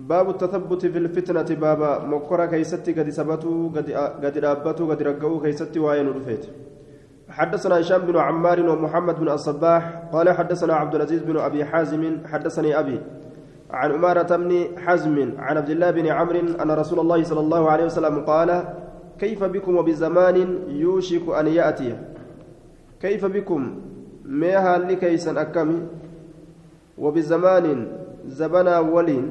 باب التثبت في الفتنة بابا مكرة كيستي قد ثبتوا قد رابتوا قد رقوا كيستي وين رفيت حدثنا هشام بن عمار ومحمد بن الصباح قال حدثنا عبد العزيز بن أبي حازم حدثني أبي عن أمارة بن حزم عن عبد الله بن عمرو أن رسول الله صلى الله عليه وسلم قال كيف بكم وبزمان يوشك أن يأتي؟ كيف بكم؟ ميها لكيسا أكمي؟ وبزمان زبنا ولين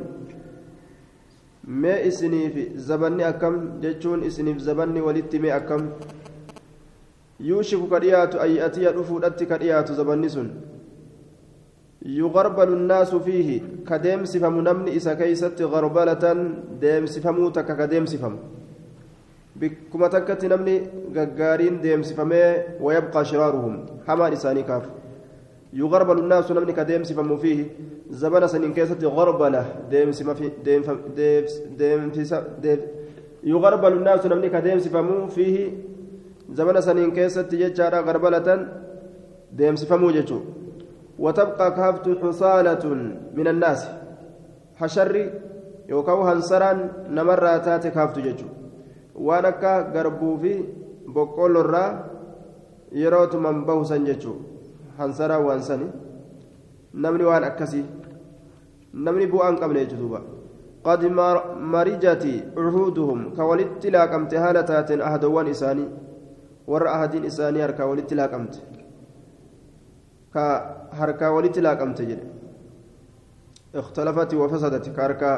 mee isiniif zabanni akkam jechuun isiniif zabanni walitti mee akkam yuushiku ka dhiyaatu ayyatiya dhufuudhatti ka dhiyaatu zabanni sun فيه كديم سفم نمني إسا كيست غربلة ديم سفمو تك كديم سفم بكما تكت نمني غغارين ديم سفمي ويبقى شرارهم حما لساني كاف يغربل الناس نمني كديم سفمو فيه. زبنا سنين كيست غربلة. ديم سفم ديم ديم ديم, ديم يغربل الناس نمني كديم سفمو فيه. زبنا سنين كيست يجارا غربلة. ديم سفمو جتو وتبقى كهفت حصالة من الناس. حشر يوكاو هنسران نمرة تاتي كهفت ججو وانكا غربو في بقول الرا يروت من بوسن ججو هنسرا وانسني نمني وان أكسي نمني بوان قبل جدوبا قد مرجت عهودهم كولدت لاقمت هالتات أهدوان إساني ور أهدين إساني أركا ولدت لاقمت harkaa walitti laaqamte. Jedhe. اختلفت وفسدت كاركا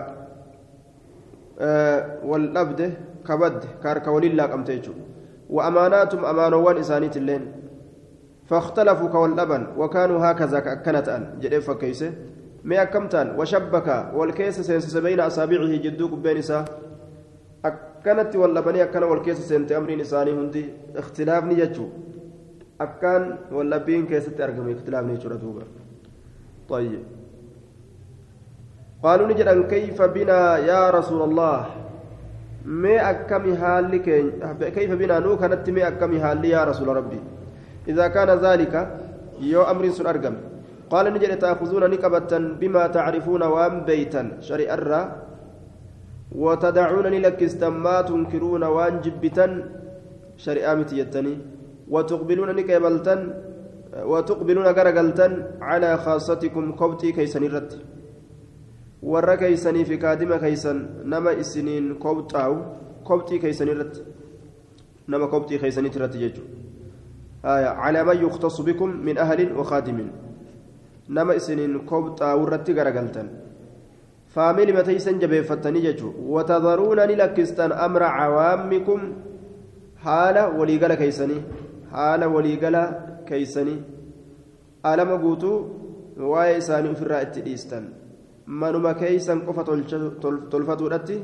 أه والأبد كبد كاركا ولله قمت وأماناتهم أمانوان إسانيت اللين فاختلفوا كواللبن وكانوا هكذا كأكنت أن جدي فكيسة. ما أكمتان وشبك والكيس سينسس بين أصابعه جدوك بين إساه أكنت واللبن أكن والكيس سنت أمر إساني هندي اختلاف نجتشو أكان واللبين كيست أرقم اختلاف دوبا طيب. قالوا نجد كيف بنا يا رسول الله؟ ما أكمي حالي كيف بنا؟ نو كانت ما أكمي حالي يا رسول ربي. إذا كان ذلك يو أمر سن أرقم. قال نجد تأخذون نكبة بما تعرفون وأم بيتا. شري الرّ وتدعونني لك ما تنكرون وأن جبتا شريعة متيتني وتقبلون نكيبلتن وتقبلون غرغلتن على خاصتكم كوبتي كيسن الرد warra keeysanii fi kaadima keeysan nama isiniin kobxaawu kobxii keeysan irratti nama kobxii keeysaniit irratti jechu man yuktasu bikum min ahlin wakaadimin nama isiniin kobxaawu irratti garagaltan faamili mateysan jabeeffattanii jechu watadaruuna ni lakkistan amra cawaamikum haala waliigala keeysanii haala waliigala keeysanii alama guutuu waa'ee isaanii ofirraa itti dhiistan manuma keeysan qofa tolfatuudhatti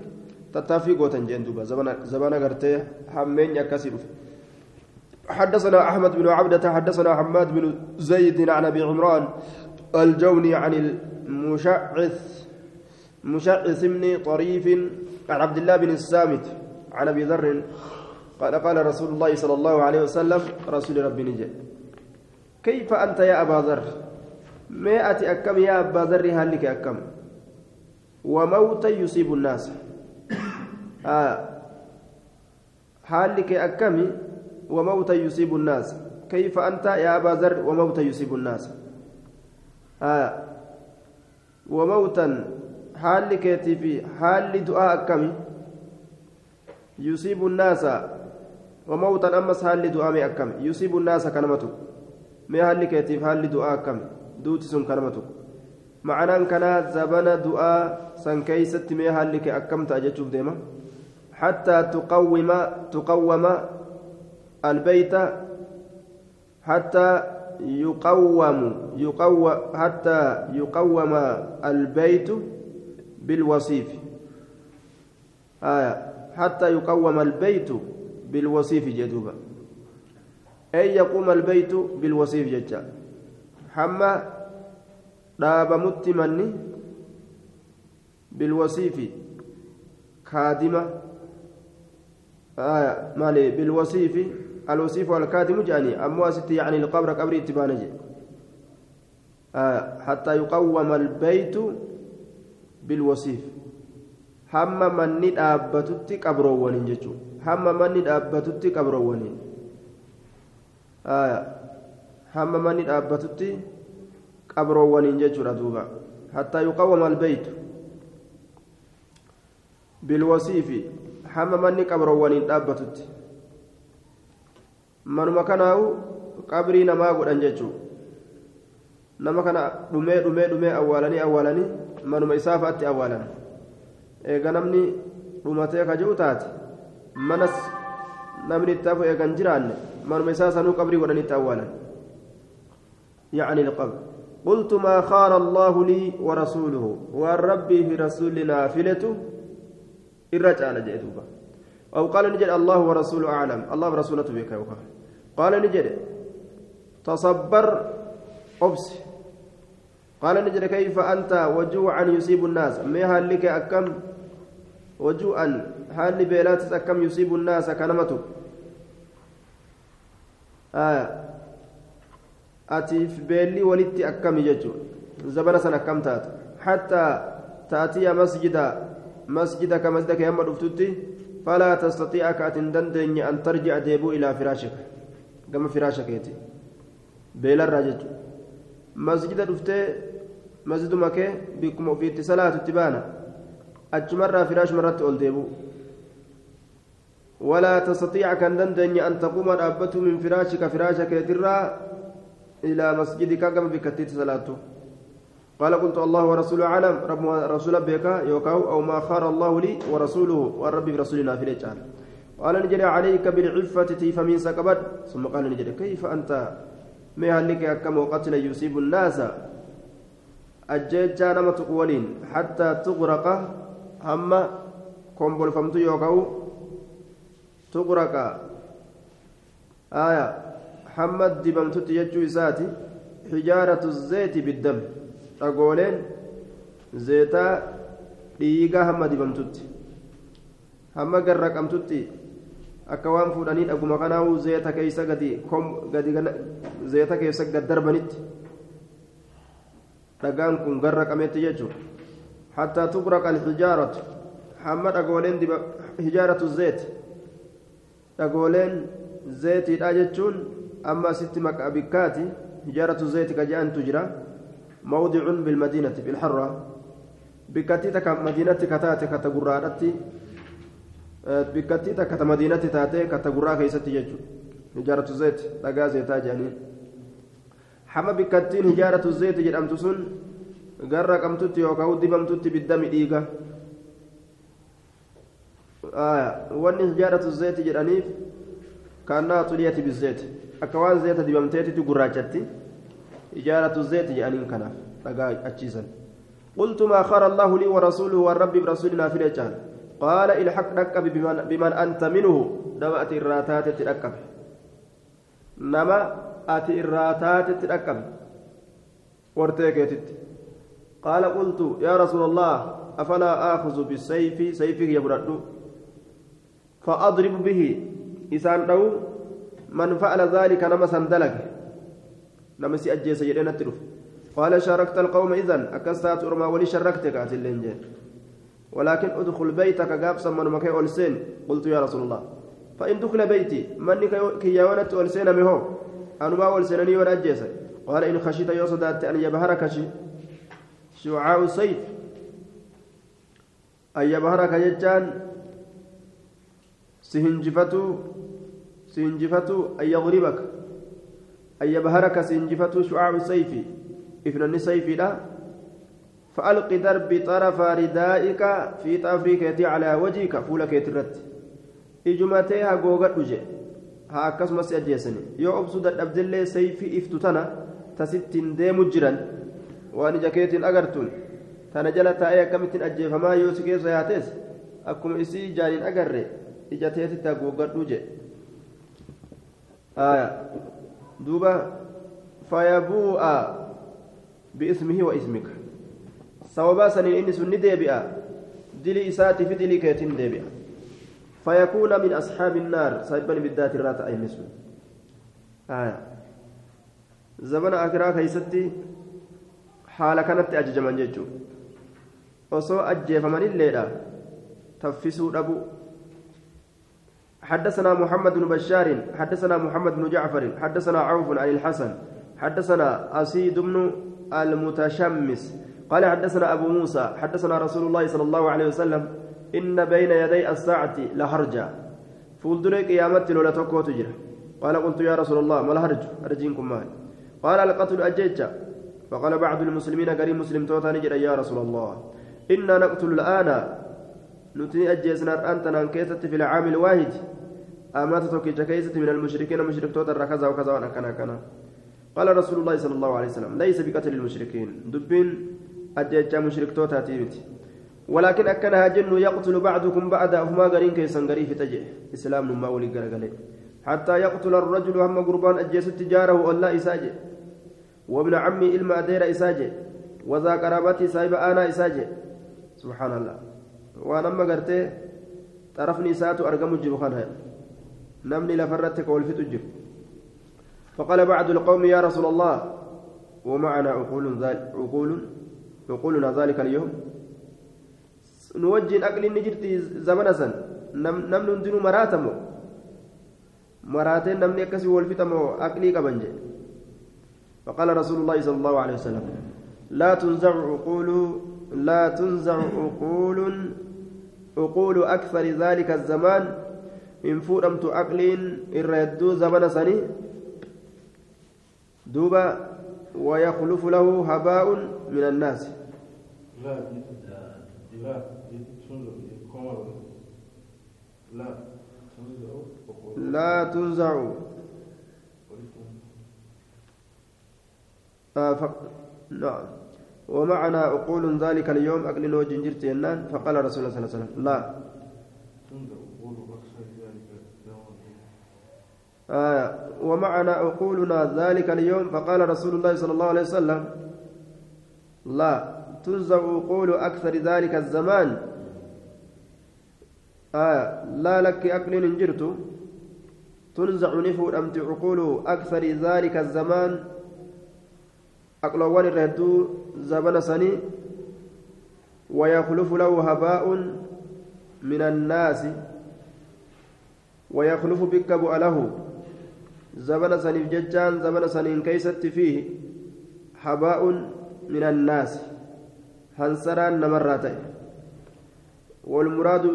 tattaaffii gootan jeen duuba zabana gartee hammeenya akkasii dhufe حدثنا أحمد بن عبدة حدثنا حماد بن زيد عن أبي عمران الجوني عن المشعث مشعث بن طريف عن عبد الله بن السامت عن أبي ذر قال قال رسول الله صلى الله عليه وسلم رسول ربي نجي كيف أنت يا أبا ذر؟ ما أتي أكم يا أبا ذر هل لك أكم؟ وموتا يصيب الناس. آه هل لك أكم؟ وموتا يصيب الناس. كيف أنت يا أبا ذر؟ وموتا يصيب الناس. آه. وموتا. هل لك في هل دعاء أكم يصيب الناس. وموتا أمس هل دعاء أكم يصيب الناس كلمته ما هل كيتيف هل دعاء أكم دوتي سن كلمته معنى كان زبنا دعاء سن كيست ما هل أكم تأجتشوف حتى تقوم تقوم البيت حتى يقوم يقوم حتى يقوم البيت بالوصيف. آية حتى يقوم البيت بالوصيف جدوبا. أي يقوم البيت بالوصيف جدا حما داب متمني بالوصيف خادمة. آية مالي بالوصيف الوصيف والكادم جاني أمو ستي يعني القبر قبر اتبانجي آية حتى يقوم البيت بالوصيف hamma manni dhaabbatutti qabroowwaniin jechuudha hamma manni dhaabbatutti qabroowwaniin hamma manni dhaabbatutti qabroowwaniin jechuudha duuba hattaa yuqawwama albeeytu bilwasiifi hamma manni qabroowwaniin dhaabbatutti manuma kanaa'u qabrii namaa godhan jechuudha nama kana dhumee dhumee dhumee awwaalanii awwaalanii manuma isaa fa'aatti awwaalan eega namni dhumatee ka jiru taate manas namni itti hafu eegan jiraanne manuma isaa sanuu qabrii godhaniitti awwaalan يعني القبر قلت ما خار الله لي ورسوله والربي في رسول نافلته الرجال جئتوبا أو قال نجد الله ورسوله أعلم الله ورسولته بك قال نجد تصبر أبس قال نجد كيف أنت؟ وجوعا يصيب الناس. ما لك أكم؟ وجوعا. هل بيلات أكم يصيب الناس؟ كنمته آه. أتيف بيلي ولدت أكم يجو زبنا سنة كم تأت؟ حتى تأتي مسجدا. مسجدك مسجدك يا مدفتي فلا تستطيع كأتندن أن ترجع ديبو إلى فراشك. كما فراشك يتي بيل الراجج مسجد دفتي مسجد مكة بكم في صلاة تبانا أجمر فراش مرت أول ديبو ولا تستطيع كان دندن أن تقوم الأبة من فراشك فراشك يترى إلى مسجدك كما بكتيت صلاته قال قلت الله ورسوله أعلم رب رسول بك يوكاو أو ما خار الله لي ورسوله والرب برسولنا في الإجعال قال نجري عليك بالعفة تيف من سكبت ثم قال نجري كيف أنت؟ ما لك كم قتل يصيب الناس. أجيجا نما تقولين حتى تغرق هم كومبول فمت يوكاو. تغرق. آية حمد دبمتت يجو إساتي حجارة الزيت بالدم. dhagooleen zeetaa dhiigaa hamma dibamtutti hamma garraqamtutti akka waan fuudhanii dhaguma kanaa'u zeeta keessa gadi gadi zeeta keessa gad darbanitti dhagaan kun garraqametti jechuudha hattaa tuqraqa alxijaaratu hamma dhagooleen hijaaratu zeet dhagooleen zeetiidha jechuun amma asitti maqaa bikkaati hijaaratu zeeti ka je'antu jira موضع بالمدينة كتغرادتي بكتيتا كمدينة تاتي كتغرا كيستي يجو هجارة الزيت لقا زيتا جانين حما بكتين هجارة الزيت جرمت سن غرا قمتت يوكاو دبمتت بالدم ديغا آية وان هجارة الزيت جرانيف كانها طليت بالزيت أكوان زيت دبمتيتي تغراجتي إجارة الزيت يعني كناف رقا أتشيسا قلت ما خر الله لي ورسوله والرب برسولنا في الرجال قال الحق ركب بمن, بمن أنت منه. نما أتي الراتات تركب نما أتي الراتات تركب ورتيكتت قال قلت يا رسول الله أفلا آخذ بالسيف؟ سيفك يبرد فأضرب به. إسان من فعل ذلك نما سندلك. si ajjeesa jedhee natti dhufe qaala sharakta alqawma idan akkas taatu ormaa walii sharrakte kaatilleen jeen ولكن ادخل بيتك قابسا من مكي أولسين قلت يا رسول الله. فإن دخل بيتي من كي يوانت أولسين مهو. أنا ما أولسينني ولا أجيسا قال إن خشيت يوصدات أن يبهرك شعاع السيف أن يبهرك ججان سهنجفتو سهنجفتو أن يضربك أن يبهرك سنجفة شعاع السيف إفنان سيف لا. فألق درب طرف ردائك في طافريك على وجهك فولك يترت إجمتيها قوغت وجه ها akkasumas ajjeesani yoo obsuu dadhabdellee sayfii iftu tana tasittiin deemu jiran waan ija keetiin agartuun tana jala taa'ee akkamittiin ajjeefamaa yoo si keessa yaates akkuma isii ijaaniin agarre ija teetitti haguuggadhuu jedhe دوبا فيبوء باسمه واسمك سوابا سنين إني سن ديبئا دلي إساتي في دلي كيتين ديبئا فيكون من أصحاب النار. سايبا بالذات الرات أي نسو. آية. زمن أكرا كيستي حال كانت أججمان جيجو osoo ajjeefamanilleedha تفسوا أبو حدثنا محمد بن بشار حدثنا محمد بن جعفر حدثنا عوف عن الحسن حدثنا أسيد بن المتشمس. قال حدثنا أبو موسى حدثنا رسول الله صلى الله عليه وسلم إن بين يدي الساعة لهرجا. فولدري قيامتي لولا تكو تجرى قال قلت يا رسول الله ما الهرج؟ أرجينكم مال قال القتل أجيجا. فقال بعض المسلمين قريب مسلم توتا نجرى يا رسول الله إنا نقتل الآن. نتني أجيسنا أنت نانكيست في العام الواحد. أمات توكيجا كيست من المشركين مشرك توتا كذا وكذا وأنا كنا كنا قال رسول الله صلى الله عليه وسلم ليس بقتل المشركين. دبين مشرك توتا تيبتي ولكن أكنها جن يقتل بعضكم بعد أفما غرين كيسان غريف تجي إسلام ما ولي غرغلي حتى يقتل الرجل هم قربان أجيس تجاره ولا إساجي وابن عمي إلما أدير إساجي وذا قرابتي سايب أنا إساجي سبحان الله وأنا ما قرتي طرفني ساتو أرقم الجبخانها نمني لفرتك والفتو الجب فقال بعض القوم يا رسول الله ومعنا عقول ذلك عقول عقولنا ذلك اليوم. نوجه أكل نجرتي زمن سن نم نندن مراتمو مراتين نمني أكسي والفتمو أكلي كبنجي فقال رسول الله صلى الله عليه وسلم لا تنزع عقول لا تنزع عقول عقول أكثر ذلك الزمان. من فورمت أكل الردو زمن سني. دوبا ويخلف له هباء من الناس. لا لا تنزع آه ف... نعم ومعنا عقول ذلك اليوم أكل وجه جرت فقال رسول الله صلى الله عليه وسلم لا آه ومعنا عقولنا ذلك اليوم فقال رسول الله صلى الله عليه وسلم لا تنزع عقول أكثر ذلك الزمان. آه لا لك أكل انجرت تنزع نفو أمت عقول أكثر ذلك الزمان. أقلوان الرهدو زمن سني. ويخلف له هباء من الناس. ويخلف بك له زمن سني ججان زمن سنين كيست فيه هباء من الناس. هنسران نمرات والمراد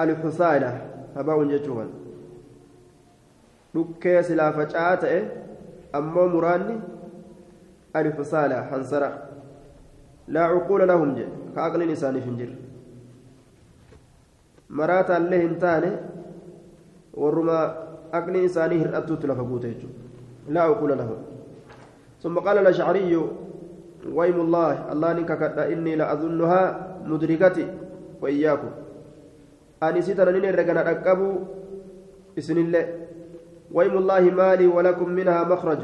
الحصالة هباء ججوان dhukkee silaa faca'aa ta'e ammoo muraanni alfisaala hansara laa cuquula lahum jedhe ka aqliin isaaniif hin jirre maraata illee hin taane warruma aqliin isaanii hir'attuutti lafa guute jechuudha laa cuquula lahum ثم قال الأشعري ويم الله الله نككت إني لأظنها مدركتي وإياكم. أني ستنا نين رجنا أكبو إسن الله ويم الله مالي ولكم منها مخرج.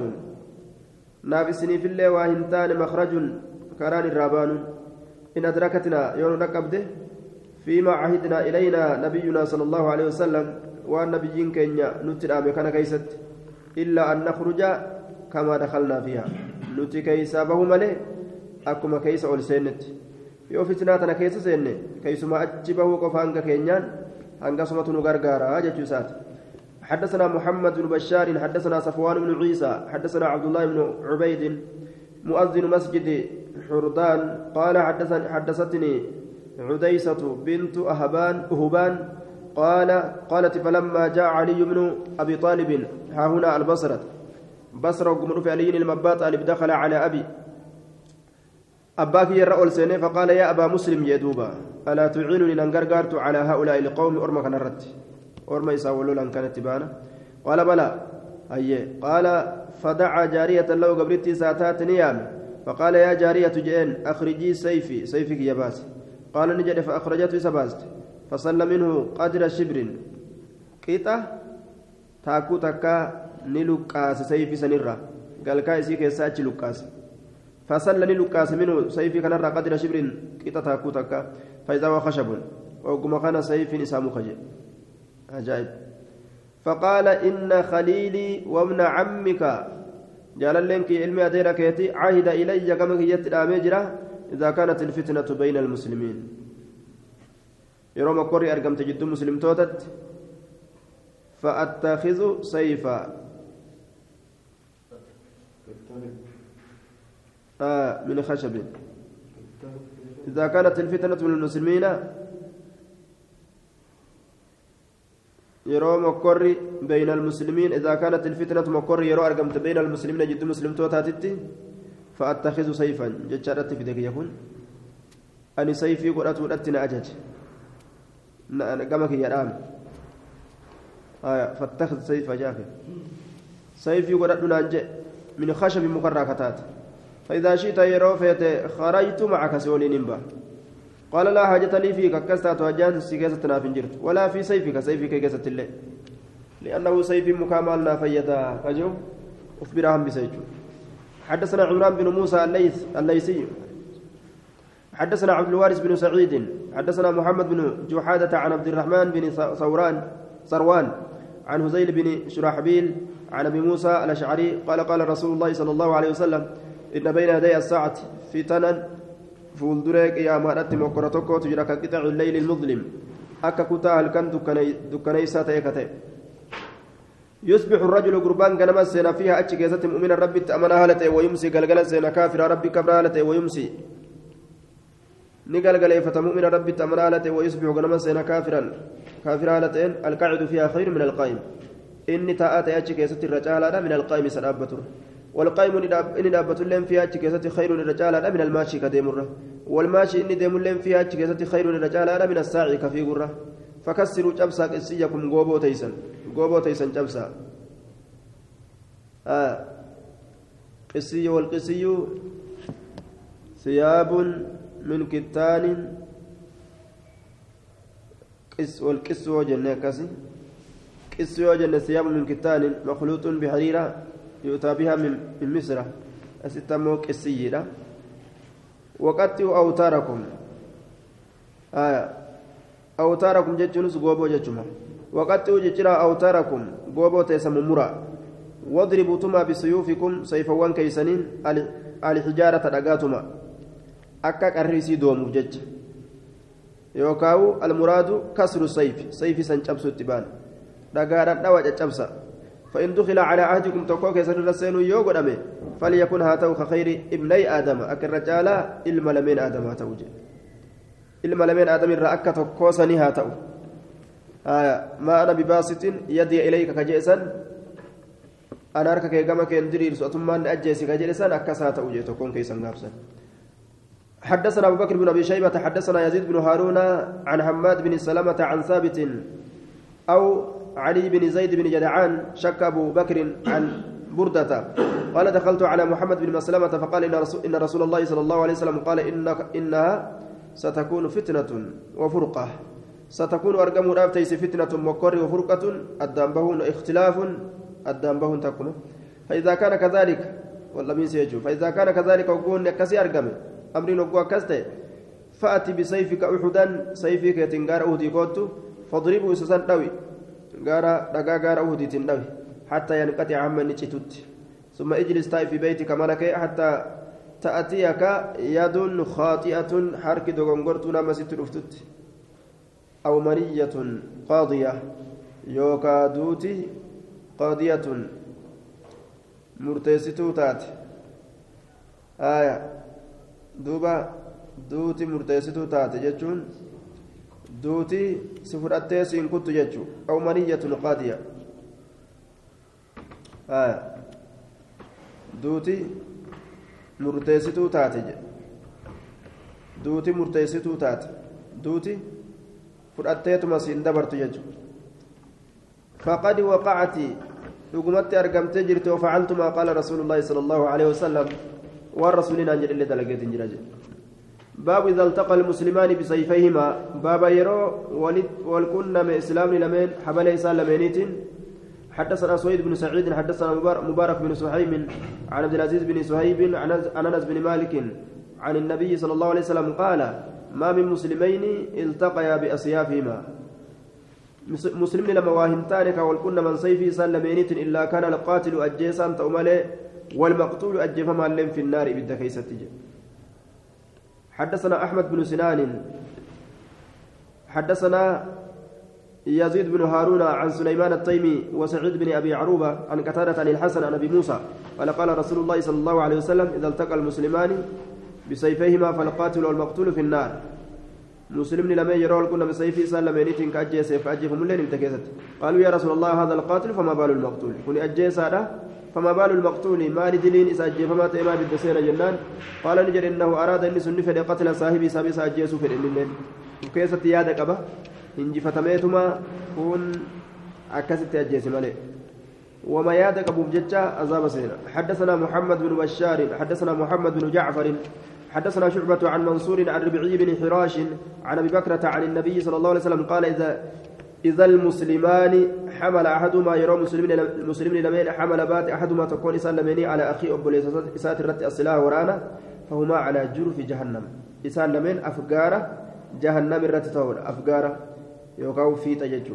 نافسني في الله واهنتان مخرج كران الرابان. إن أدركتنا يوم نقبده فيما عهدنا إلينا نبينا صلى الله عليه وسلم والنبيين كينيا نترى مكان كيست. إلا أن نخرج كما دخلنا فيها. نتي كيسا به ملي أكما كيسا أول سينت. yoo fitnaa tana keessa seenne keessuma achi bahuu qofa hanga keenyaan nu gargaara jechuu isaati حدثنا محمد بن بشار حدثنا صفوان بن عيسى حدثنا عبد الله بن عبيد مؤذن مسجد حردان قال حدثني حدثتني عديسة بنت أهبان أهبان قال قالت فلما جاء علي بن أبي طالب ها هنا البصرة. بصرة وقمر في علي المبات دخل على أبي. أباك يرى سنة فقال يا أبا مسلم يدوبا ألا تعينني ننقرقرت على هؤلاء القوم نرت؟ orma isaa walolaan kanatti baana qaala balaa hayyee qaala fadaca jaariyatan lahu gabrittii isaa taate ni yaame فقال يا جارية جئن أخرجي سيفي سيفك يا باس. قال نجد فأخرجته سباست فصلى منه قدر شبر. قيطة تاكو تكا نلقاس سيفي سنرة قال كايسي كيساتش لقاس فصلى نلقاس منه سيفي كنرة قدر شبر قيطة تاكو تكا فإذا هو خشب وقم كان سيف نسام خجل عجائب فقال إن خليلي وابن عمك جاللينك علمي أديرك يتي عهد إلي كما يت إذا كانت الفتنة بين المسلمين yeroo mokkorri argamte jidduu muslimtootatti. فأتخذ سيفا آه من خشب إذا كانت الفتنة من المسلمين يرو مكوري بين المسلمين. إذا كانت الفتنة مكوري يرو أرقمت بين المسلمين جد مسلم توتاتتي فأتخذ سيفا. جتشارت في ذلك يكون أني سيفي قرأت ودتنا أجج قمك يا رام آية فاتخذ سيفا جافي سيفي قرأت نانجي من خشب مكركتات فإذا شئت يرو فيت خرجت معك سولي نمبا. قال لا حاجة لي فيك. كستات وجان سيكاسة نافنجرت ولا في سيفك. سيفك كاسة الليل لأنه سيف مكامل نافيدا فجو. أخبرهم بسيجو. حدثنا عمران بن موسى الليث الليثي. حدثنا عبد الوارث بن سعيد. حدثنا محمد بن جحادة عن عبد الرحمن بن ثوران ثروان عن هزيل بن شرحبيل عن أبي موسى الأشعري قال قال رسول الله صلى الله عليه وسلم إن بين يدي الساعة فتنا mokkora tokkootu jira ka qixacu leyli ilmudlim akka kutaa halkan dukkaneeysaa ta'e ka ta'e يصبح الرجل قربان كنما سينا فيها أتش كيست مؤمن ربي تأمنا هالته ويمسي قلقل سينا كافر ربي كبر هالته ويمسي. نقلقل فتمؤمن ربي تأمنا هالته ويصبح كنما سينا كافرا كافر هالتين القاعد فيها خير من القائم. إني تأتي أتش كيست الرجال من القائم سنابته والقائم إن دابة لهم فيها كيست خير للرجال من الماشي كديمرة والماشي إن ديم لهم فيها كيست خير للرجال من الساعي كفي قرة فكسروا جبسا قسيكم غوبو تيسن غوبو تيسن جبسا آه قسي والقسي ثياب من كتان قس والقس وجنة كسي قس وجنة ثياب من كتان مخلوط بحريرة يؤتى بها من مصر. أستمو كسيرة وقتوا أوتاركم. آية. أوتاركم جتشنس غوبو جتشما وقتوا جتشرا أوتاركم غوبو تيسم مرا واضربوا تما بسيوفكم سيفوان كيسنين ألحجارة دقاتما أكا كريسي دوم جتش. يوكاو المراد كسر السيف. سيف سنجبس التبان دقارا دوا جتشبسا فإن دخل على عهدكم تقوك يسر السين يوغو دمي فليكن هاتو خير ابني آدم أك الرجال إلما لمن آدم هاتو جي إلما لمن آدم الرأك تقوسني هاتو آية ما أنا بباسط يدي إليك كجيسا أنا أركك كما كان درير سؤتمان أجيسي كجيسا أكس هاتو جي تقون كيسا نابسا حدثنا أبو بكر بن أبي شيبة حدثنا يزيد بن هارون عن حماد بن سلمة عن ثابت أو علي بن زيد بن جدعان شك أبو بكر عن بردة. قال دخلت على محمد بن مسلمة فقال إن رسول, إن رسول الله صلى الله عليه وسلم قال إنك إنها ستكون فتنة وفرقة. ستكون أرقم رابتيس فتنة مكر وفرقة. الدنبهون اختلاف. الدنبهون تكون. فإذا كان كذلك ولا مين سيجو. فإذا كان كذلك وقول كسي أرقم أمرين وقوى كسته. فأتي بسيفك أحدا. سيفك يتنقار أهدي قوتو. فاضربه سسن غارا دغا غارا وهديتين دبي حتى ينقطع عما نجتت ثم اجلس طيب في بيتك ملك حتى تأتيك يد خاطئة حرك دغنغرت نما ست رفتت أو مرية قاضية يوكا دوتي قاضية آية دوبا دوتي مرتيستو تات جتون fudhattee siin kuttu jechuu aw maniyyatun qaadiya duuti murteessituu taate jedhe duuti murteessituu taate duuti fudhatteetuma siin dabartu jechuu faqad waqacati dhugumatti argamtee jirte wafacaltu maa qaala rasuulu llaahi sala allahu aleyhi wasalam waan rasuuliin aan jedhe illee dalageetin jira jedhe باب إذا التقى المسلمان بسيفيهما. باب يرو والكن من إسلام لمن حبل إسلام حدثنا سويد بن سعيد حدثنا مبارك بن سحيم عن عبد العزيز بن سهيب عن أنس بن مالك عن النبي صلى الله عليه وسلم قال ما من مسلمين التقيا بأسيافهما. مسلمين لما واهنتانك والكن من سيفي سلمينيت إلا كان القاتل أجيسا تؤمله والمقتول أجفما في النار بالدكيسة حدثنا أحمد بن سنان حدثنا يزيد بن هارون عن سليمان التيمي وسعيد بن أبي عروبة عن قتادة عن الحسن عن أبي موسى قال قال رسول الله صلى الله عليه وسلم إذا التقى المسلمان بسيفيهما فالقاتل والمقتول في النار. مسلمني لما يرى كنا بسيفي كأجي سيف أجي هم اللين انتكست قالوا يا رسول الله هذا القاتل فما بال المقتول؟ كوني أجي سادة فما بال المقتول ما ندلين إذا أجي فما تيما بالدسين جنان. قال نجر إنه أراد أن سني فدي قتل صاحبي سابي سأجي سوفر اللين وكيست يادة قبا إنجي فتميتما كون أكست أجي سمالي وما يادك أبو بجتة أزاب سينا. حدثنا محمد بن بشار حدثنا محمد بن جعفر حدثنا شعبة عن منصور عن ربيعي بن حراش عن أبي بكرة عن النبي صلى الله عليه وسلم قال إذا إذا المسلمان حمل أحدهما يرى مسلمين لمن حمل بات أحدهما تكون إسان لمني على أخي أبو إسات الرت السلاح ورانا فهما على جرف جهنم. إسان لمن أفقارة جهنم الرت تول أفقارة يوقعوا في تججو.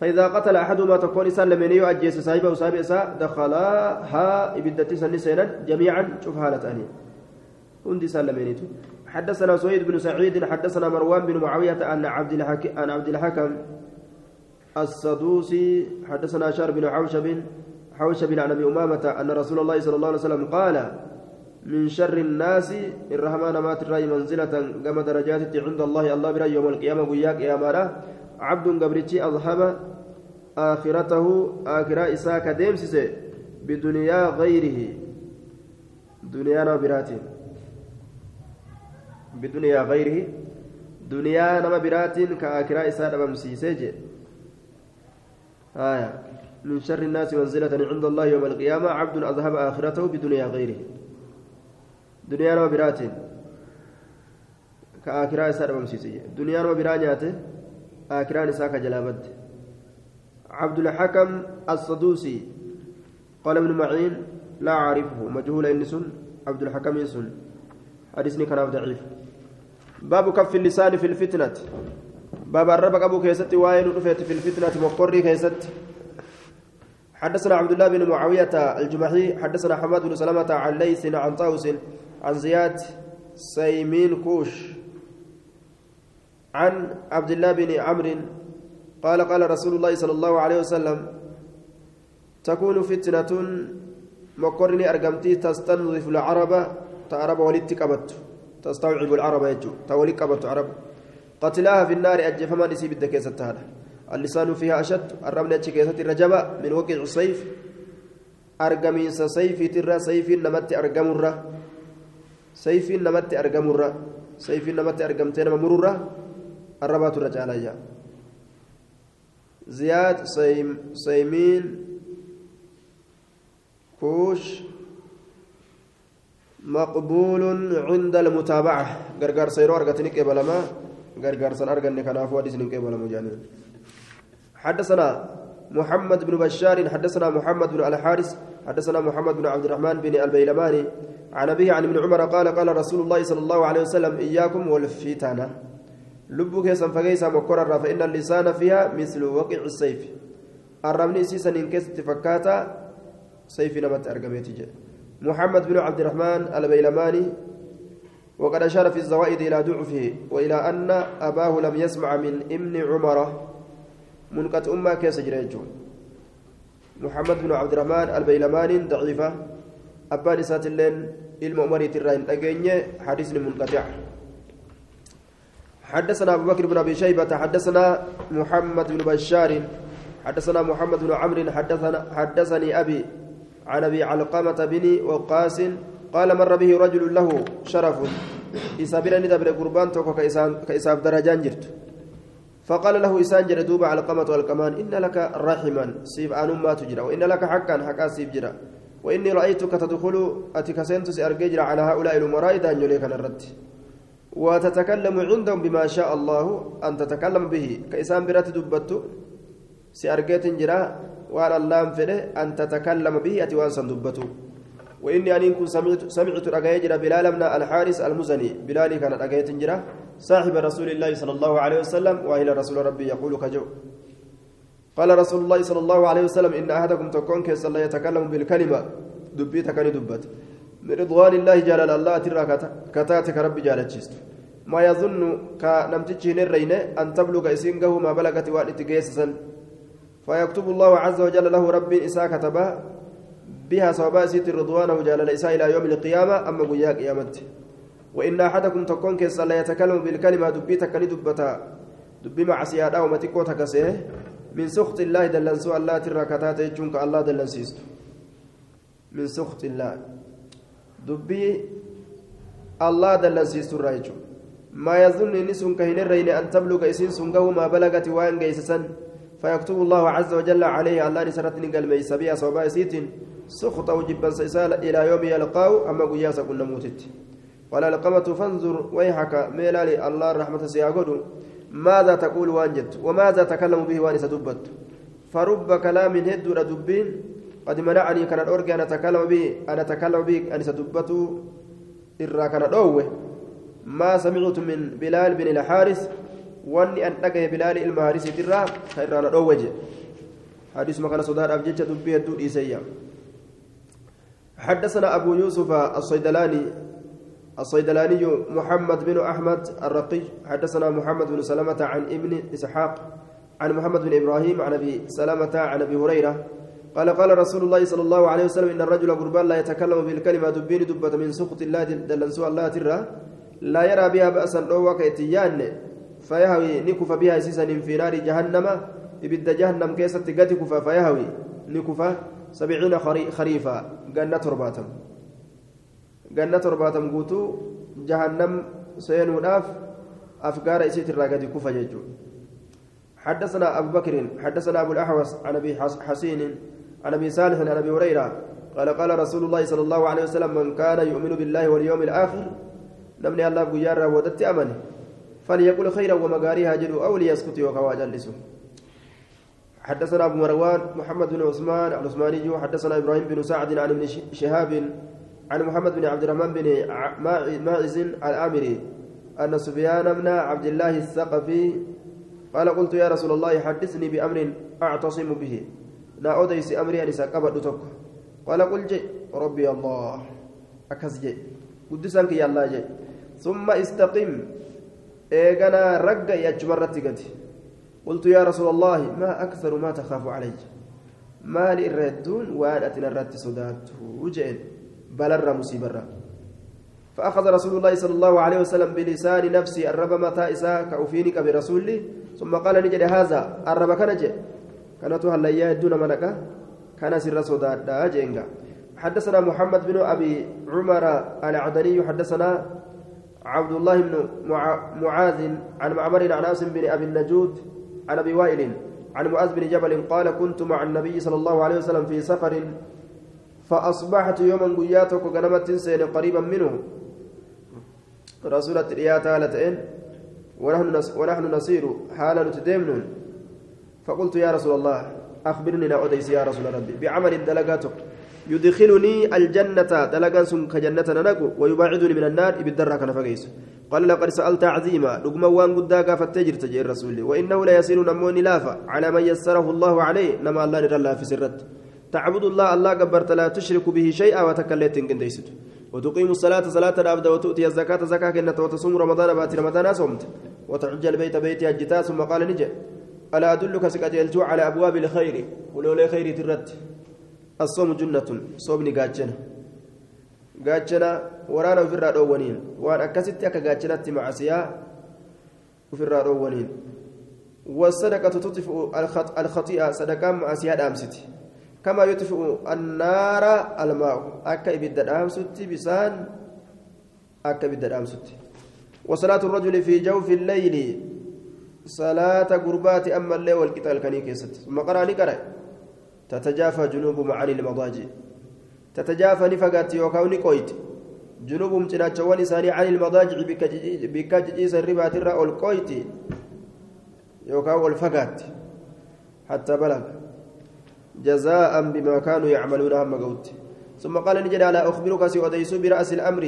فإذا قتل أحدهما تكون إسان لمن يؤجيس صاحبه وصاحبه دخلا ها إبدتي سنسينا جميعا شوف هالة أني هندي سلمينيتو حدثنا سويد بن سعيد حدثنا مروان بن معاوية أن عبد الحكم أن عبد الحكم السدوسي حدثنا شار بن حوشب حوشب عن أبي أمامة أن رسول الله صلى الله عليه وسلم قال من شر الناس الرحمن مات الرأي منزلة كما درجات عند الله الله برأي يوم القيامة وياك يا مارا عبد قبرتي أذهب آخرته آخرة إساك ديمسس بدنيا غيره. دنيانا براتي بدنيا غيره. دنيا نما براتين كأكرا إساد أمسيسي آية. من شر الناس منزلة عند الله يوم القيامة عبد أذهب آخرته بدنيا غيره. دنيا نما براتين كأكرا إساد أمسيسي دنيا نما برانياته آكرا نساك جلابد عبد الحكم الصدوسي قال ابن معين لا أعرفه مجهول إنسون عبد الحكم يسون حديثني كان ضعيف باب كف اللسان في الفتنة. باب الربك أبو كيست وين رفيت في الفتنة مقري كيست. حدثنا عبد الله بن معاوية الجمحي حدثنا حماد بن سلمة عن ليث عن طاوس عن زياد سيمين كوش. عن عبد الله بن عمرو قال قال رسول الله صلى الله عليه وسلم تكون فتنة مقرني أرقمتي تستنظف العرب تعرب ولدت قبت تستوعب العرب يجو تولي قبت عرب. قتلاها في النار أجفما نسي بدك هذا. اللسان فيها أشد. الرمل أتشكيسة الرجبة من وقع السيف. أرقمين سيف ترى. سيف نمت أرقم الرّ سيف نمت أرقم الرّ سيف نمت أرقمتين ممرورة الربات الرجال زياد سيم سيمين كوش مقبول عند المتابعة. غرغر سيرو أرغتني قبلما غرغر سن أرغني كنافو حديثني قبل مجانين حدثنا محمد بن بشار حدثنا محمد بن الحارث حدثنا محمد بن عبد الرحمن بن البيلماني. عن أبيه عن ابن عمر قال قال رسول الله صلى الله عليه وسلم إياكم والفتنة. لبك سنفقيسا مكرر فإن اللسان فيها مثل وقع السيف. الرمني سيسن إن كست فكاتا سيف نمت أرقميتي محمد بن عبد الرحمن البيلماني وقد أشار في الزوائد إلى ضعفه وإلى أن أباه لم يسمع من ابن عمر منقت أمة كيس محمد بن عبد الرحمن البيلماني ضعيفة أبان سات اللين علم عمر تراين أجيني حديث منقطع حدثنا أبو بكر بن أبي شيبة حدثنا محمد بن بشار حدثنا محمد بن عمرو حدثنا حدثني أبي عن أبي علقمة بن وقاس قال مر به رجل له شرف. إسابيل ندبر قربان توكو كإساب درجان جرت. فقال له إسان جردوب علقمة والكمان إن لك رحما. سيب أن ما تجرى وإن لك حقا حقا سيب جرى. وإني رأيتك تدخل أتكسنتس أرججر على هؤلاء الأمراء دان يليك الرد وتتكلم عندهم بما شاء الله أن تتكلم به. كإسان برات دبت سأرجيت جرى allaan fedhe an tatakallama bihi ati waan san dubbatu. وإني أن كن سمعت سمعت رجاء بلال بن الحارث المزني بلالي كان جرا صاحب رسول الله صلى الله عليه وسلم وإلى رسول ربي يقول كجو قال رسول الله صلى الله عليه وسلم إن أحدكم تكون كيس الله يتكلم بالكلمة دبيت كان دبت من رضوان الله جل الله ترى كتاتك ربي جل ما يظن كنمتج نرين أن تبلغ إسنقه ما بلغت وأن تجيسسا فيكتب الله عز وجل له ربي إساء كتبه بها صوابا سيت رضوانه جل إساء إلى يوم القيامة أما قيا قيامته. وإن أحدكم تكون كيس لا يتكلم بالكلمة دبي تكني دبتا دبي مع سيادة ومتكو تكسيه من سخط الله دلنسو الله ترى كتات يجونك الله دلنسيست من سخط الله. دبي الله دلنسيست الرايجو ما يظن نسون كهن الرين أن تبلغ إسين سنقه ما بلغت وان جيسسا فيكتب الله عز وجل عليه الله نسرتني قال ميس بها صوبا سيت سخط وجبا سيسال إلى يوم يلقاه أما قياسا كنا موتت. قال القمة فانظر ويحك ميلالي الله رحمة سياقود. ماذا تقول وانجت؟ وماذا تكلم به وانس دبت؟ فرب كلام هد دبين. قد منعني كان الأرجع أن أتكلم به أنا أتكلم به أنس دبته. إرا كان ما سمعت من بلال بن الحارث واني أن أجي بلال المهارس ترى خيرنا روجه حديث ما كان صدار أبجد دبي الدود إسيا حدثنا أبو يوسف الصيدلاني الصيدلاني محمد بن أحمد الرقي حدثنا محمد بن سلمة عن ابن إسحاق عن محمد بن إبراهيم عن أبي سلمة عن أبي هريرة قال قال رسول الله صلى الله عليه وسلم إن الرجل قربان لا يتكلم بالكلمة دبين دبة من سخط الله دلنسوا الله ترى لا يرى بها بأسا أو كيتيان فيهوي نكف بها سيسا في نار جهنم. إبد جهنم كيست قد كفا فيهوي نكف سبعين خريفا. جنة ترباتم. جنة ترباتم قوتو جهنم سينو ناف أفكار إسيت الراقد كفا جيجو. حدثنا أبو بكر حدثنا أبو الأحوص عن أبي حسين عن أبي صالح عن أبي هريرة. قال قال رسول الله صلى الله عليه وسلم من كان يؤمن بالله واليوم الآخر نمني الله بجارة ودت أمنه. فليقل خيرا ومغاريها جدوا أو ليسكت وكوا جلسوا حدثنا أبو مروان محمد بن عثمان العثماني حدثنا إبراهيم بن سعد عن ابن شهاب عن محمد بن عبد الرحمن بن ماعز الآمري أن سفيان بن عبد الله الثقفي قال قلت يا رسول الله حدثني بأمر أعتصم به. لا أديس أمري أن سأقبل قال قل جي ربي الله. أكس جي قدسانك يا الله جي ثم استقم. إيغانا رقا يجمرت قد قلت يا رسول الله ما أكثر ما تخاف علي ما للردون وأن أتنا الرد صداته وجئن بلر مصيبرا فأخذ رسول الله صلى الله عليه وسلم بلسان نفسي الرب متى إساء كأفينك برسولي ثم قال نجد هذا الرب كان جئ كانت هلا دون منك كان سر جئنك حدثنا محمد بن أبي عمر العدني حدثنا عبد الله بن معاذ عن معمر عن عاصم بن أبي النجود عن أبي وائل عن معاذ بن جبل قال كنت مع النبي صلى الله عليه وسلم في سفر فأصبحت يوما قياتك غنمت سين قريبا منه. رسولة رياتا لتئن ونحن ونحن نسير حالا نتدمن فقلت يا رسول الله أخبرني لا يا رسول ربي بعمل دلقاتك. يدخلني الجنة دلقان سن كجنة ننقو ويباعدني من النار بالدرة كان فقيس. قال لقد سألت عظيما رقم وان قداك فتجر تجير رسول وإنه لا يسير نموني لافا على من يسره الله عليه نما الله نرى في سرت. تعبد الله الله قبرت لا تشرك به شيئا وتكلت قنديست وتقيم الصلاة صلاة العبد وتؤتي الزكاة زكاة كنت وتصوم رمضان بات رمضان صمت. وتحج البيت بيت أجتا ثم قال نجي. ألا أدلك سكأجلت على أبواب الخير؟ ولولا خير ترد. الصوم جنة صومني قاتشنا قاتشنا ورانا في الرادو ونين وأنا أكست أكا قاتشنات معسيا وفي الرادو ونين والصدقة تطفئ الخطيئة صدقة معسيا دامستي. كما يطفئ النار الماء. أكا إبدا دامستي بسان أكا إبدا دامستي. وصلاة الرجل في جوف الليل. صلاة قربات أما الليل والقتال كان قرأ نقرأ تتجافى جنوبهم عن المضاجع. تتجافى نفقات يوكاو نقويت جنوبهم تناتشوان إساني عن المضاجع بكجيس الربات الرأى القويت يوكاو الفقات حتى بلغ. جزاء بما كانوا يعملون هم قوت. ثم قال نجد على أخبرك سيؤديس برأس الأمر.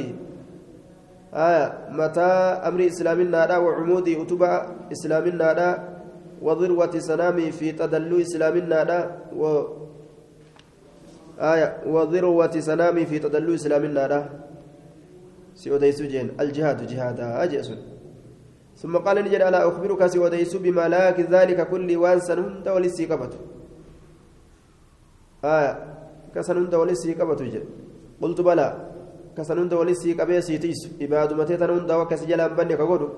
آية متى أمر إسلامنا وعمودي أتبع إسلامنا وذروة سنامي في تدلو إسلامنا و آية وذروة سنامي في تدلو إسلامنا سيوديس جين الجهاد جهادا أجئس ثم قال نجد ألا أخبرك سوديس بملاك ذلك كل وانسا هند ولسي قبته آه كسن هند ولسي قبته جد قلت بلى كسن هند ولسي قبيه سيتيس إباد متيتا هند وكس جلان بني كقولوا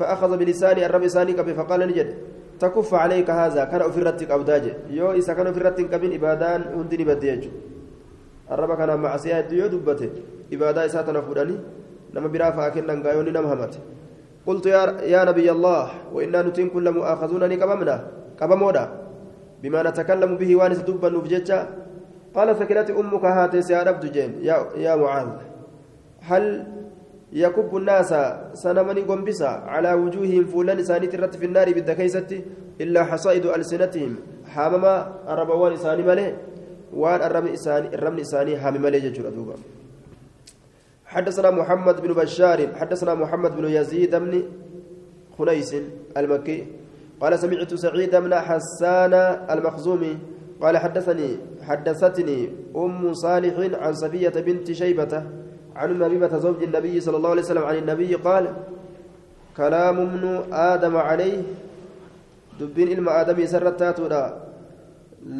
فأخذ بلساني الرب لساني قبي فقال نجد تكف عليك هذا كان أفرتك أوداج يو إذا كان أفرتك قبين إبادان هندني بديج الرب كان مع سياد يو دبته إبادة إساتنا فوداني نما برافع كنا نغايوني نم همت. قلت يا يا نبي الله وإنا نتين كل مؤاخذون كبمنا كبمودا بما نتكلم به وان ستبا نفجتشا قال سكنت أمك هاتي سيارب جين يا يا معاذ هل يكب الناس سنمني قنبسا على وجوههم فولان سانيت الرت في النار بالدكيسة إلا حصائد ألسنتهم. حامما الربوان إساني ملي وان الرب إساني حامي ملي حدثنا محمد بن بشار حدثنا محمد بن يزيد بن خنيس المكي قال سمعت سعيد بن حسان المخزومي قال حدثني حدثتني أم صالح عن صفية بنت شيبة عن أم حبيبة زوج النبي صلى الله عليه وسلم عن النبي قال كلام ابن آدم عليه دبين إلما آدم سرت تاتو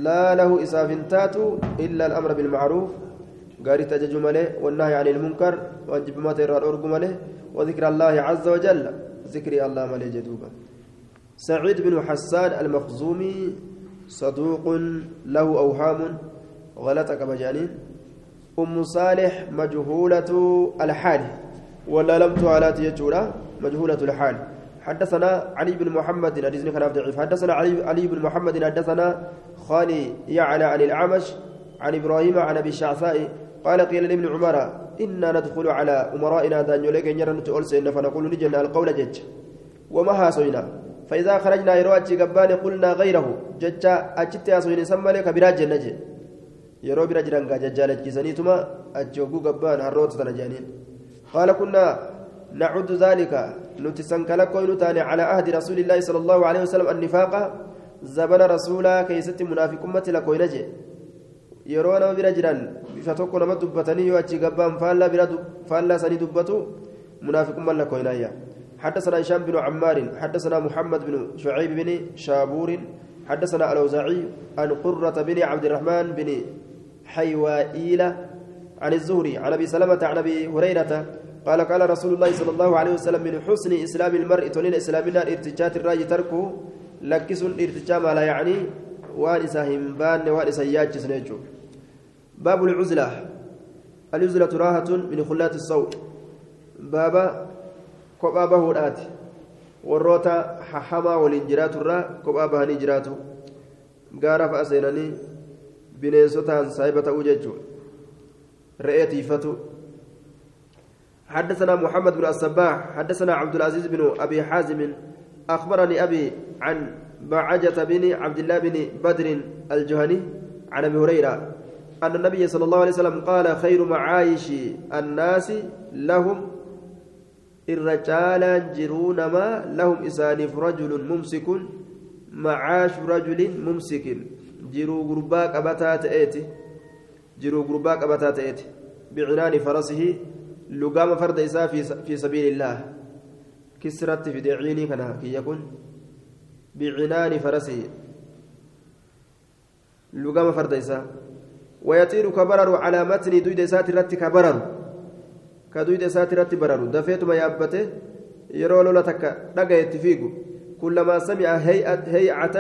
لا له إساف تاتو إلا الأمر بالمعروف. قال تجج والنهي عن المنكر واجب ما ترى الأرق وذكر الله عز وجل. ذكر الله ماله جدوبا. سعيد بن حسان المخزومي صدوق له أوهام غلط كما جانين أم صالح مجهولة الحال. ولا لم تعالات يجورا مجهولة الحال. حدثنا علي بن محمد حديثنا كان ضعيف. حدثنا علي, علي بن محمد حدثنا خالي يعلى عن الأعمش عن إبراهيم عن أبي الشعثاء. قال قيل لابن عمر إنا ندخل على أمرائنا دان يوليك نرى نتؤلسين فنقول نجن القول جج. وما هاسوينا. فإذا خرجنا يروى قبان قلنا غيره. ججا أجت ياسوين سمى لك براج النجي يروى براج رنقا ججالة جسنيتما أجوبو قبان هروت تنجانين قال كنا نعد ذلك نتسن كلكوين تاني على عهد رسول الله صلى الله عليه وسلم النفاق زبن رسولا كيست منافق أمتي لكوين جي yeroo nama bira jiran bifa tokko nama dubbatanii yoo achi gabbaan faallaa sanii dubbatu munaafiqummaan lakkooynaayya حدثنا هشام بن عمار حدثنا محمد بن شعيب بن شابور حدثنا الأوزاعي عن قرة بن عبد الرحمن بن حيوائيل عن الزهري عن أبي سلمة عن أبي هريرة قال قال رسول الله صلى الله عليه وسلم من حسن إسلام المرء تولين إسلامنا ارتجات الراجي تركه لكس ارتجا ما لا يعني وان إساهم بان وان إساياج سنجو باب العزلة. العزلة راحة من خلات الصوت. بابا hamaa waliin jiraatu irraa kophaa bahanii jiraatu gaara fa'a seenanii bineensotaan saahiba ta'uu jechuudha. Re'ee tiifatu حدثنا محمد بن الصباح حدثنا عبد العزيز بن ابي حازم اخبرني ابي عن بعجة بن عبد الله بن بدر الجهني عن ابي هريره ان النبي صلى الله عليه وسلم قال خير معايش الناس لهم الرجال جرون ما لهم إسانف رجل ممسك معاش رجل ممسك جرو غربا قبتات ايتي جرو غربا قبتات ايتي بعنان فرسه لقام فرد إساء في, سبيل الله كسرت في دعيني كان كي يكون بعنان فرسه لقام فرد إساء ويطير كبرر على متن دويد إسات رت كبرر كدويد إسات رت برر دفيت ما يابته يرو لولا تكا دقا فيقو كلما سمع هيئة هيئة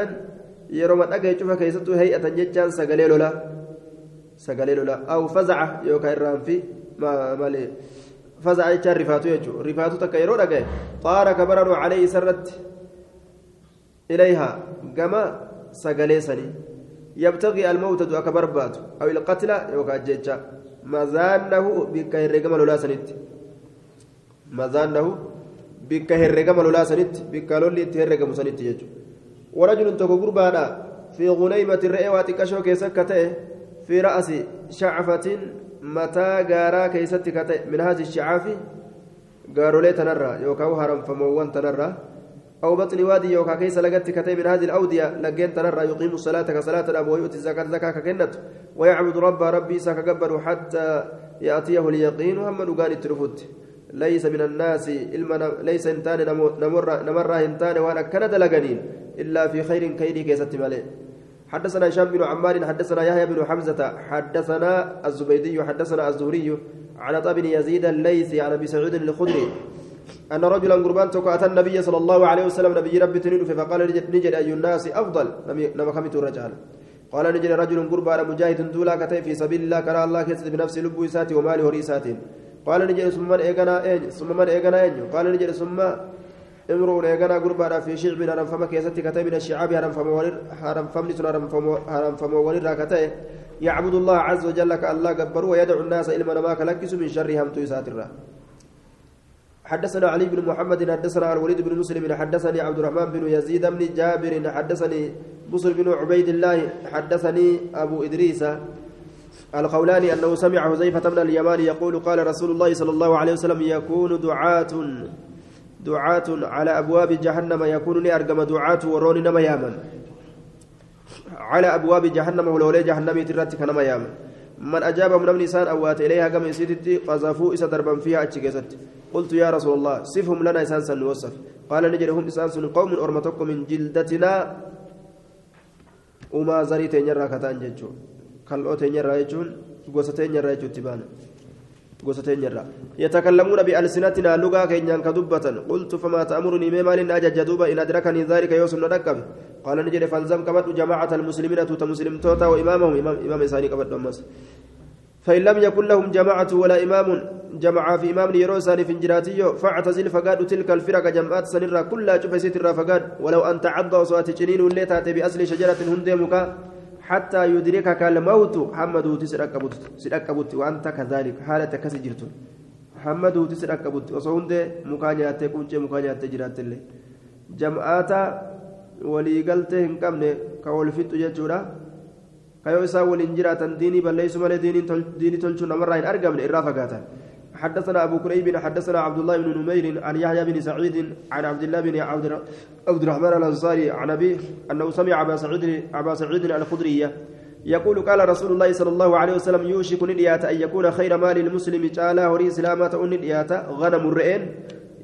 ما دقا يشوف كيستو هيئة جتان سقلي لولا سقلي لولا أو فزع يوكا الرام في ما مالي فزع يجار رفاتو يجو رفاتو تكا يرو دقا طار كبرر عليه سرت إليها كما سقلي سني يبتغي الموت دو أكبربات أو القتل يوكا جيتشا مزانه بك هرقم لولا سنت مزانه بك هرقم لولا سنت بك لولي تهرقم سنت يجو ورجل تكو قربانا في غنيمة الرئي واتكشو كيسكته في رأس شعفة متى غارا كيستكته من هذه الشعاف قالوا تنرى يوكا هرم فموان تنرى أو بطن وادي يوكا كيس لقت من هذه الأودية لقين تنرى يقيم الصلاة كصلاة الأب ويؤتي الزكاة زكاة ككنت ويعبد رب ربي سكجبر حتى يأتيه اليقين هم نقال الترفوت. ليس من الناس ليس إنتان نمر نمر انتان وأنا كان دلغنين إلا في خير كيدي كيست مالي حدثنا هشام بن عمار حدثنا يحيى بن حمزة حدثنا الزبيدي حدثنا الزهري عن بن يزيد الليثي عن أبي سعيد الخدري أن رجلا قربان أتى النبي صلى الله عليه وسلم نبي ربي تنين فقال نجد أي الناس أفضل. نما خمت الرجال. قال نجد رجل قربان مجاهد دولا كتي في سبيل الله كرى الله كسد بنفس لب ساتي وماله ريساتين قال نجد ثم من إيقنا أين ثم من إيقنا أين قال نجد ثم امرؤ إيقنا قربان في شعب هرم فما كيستي كتي من الشعاب هرم فما ولر هرم فمن هرم فما ولر كتي يعبد الله عز وجل كالله قبر ويدعو الناس من ما كلكس من شرهم تويسات الرّ حدثنا علي بن محمد حدثنا الوليد بن مسلم حدثني عبد الرحمن بن يزيد بن جابر حدثني بصر بن عبيد الله حدثني أبو إدريس القولاني أنه سمع حذيفة بن اليمان يقول قال رسول الله صلى الله عليه وسلم يكون دعاة دعاة على أبواب جهنم يكون أرقم دعاة ورون نما يامن. على أبواب جهنم ولولي جهنم ترتك نما يامن. من أجابهم من نسان أوات إليها كما يسيدتي قذفوا إسا دربا فيها أتشكست قلت يا رسول الله صفهم لنا إسان سنوصف قال نجد هم إسان سن قوم أرمتكم من جلدتنا. وما زريت ينرى كتان ججو كالأوت ينرى يجون قوستين ينرى يجون تبان. قوستين ينرى يتكلمون بألسنتنا لغة كينيان كدبة قلت فما تأمرني مما لن أجج دوبا إن أدركني ذلك يوسف ندكب قال نجد فالزم كبت جماعة المسلمين توت مسلم توتا وإمامهم إمام إمام إساني كبت أمس فإن لم يكن لهم جماعة ولا إمام جمع في إمام يروسان في انجراتيو فاعتزل فقاد تلك الفرق جمعات سنرا كلها شوف ستر فقاد ولو أن تعض صوات جنين اللي تأتي بأصل شجرة هندمك حتى يدركك الموت محمد تسرقبت سرقبت وأنت كذلك حالة كسجرت محمد تسرقبت وصوند مكانيات كونش مكانيات جرات اللي جمعات waliigaltee hin qabne ka wal fixu jechuudha kayoo isaan waliin jiraatan diinii balleessu malee diinii tolchuu namarraa hin argamne irraa fagaatan حدثنا أبو كريب حدثنا عبد الله بن نمير عن يحيى بن سعيد عن عبد الله بن عبد الرحمن الأنصاري عن أبيه أنه سمع أبا سعيد أبا سعيد الخدرية يقول قال رسول الله صلى الله عليه وسلم يوشك نديات أن يكون خير مال المسلم تعالى وري سلامة نديات غنم الرئين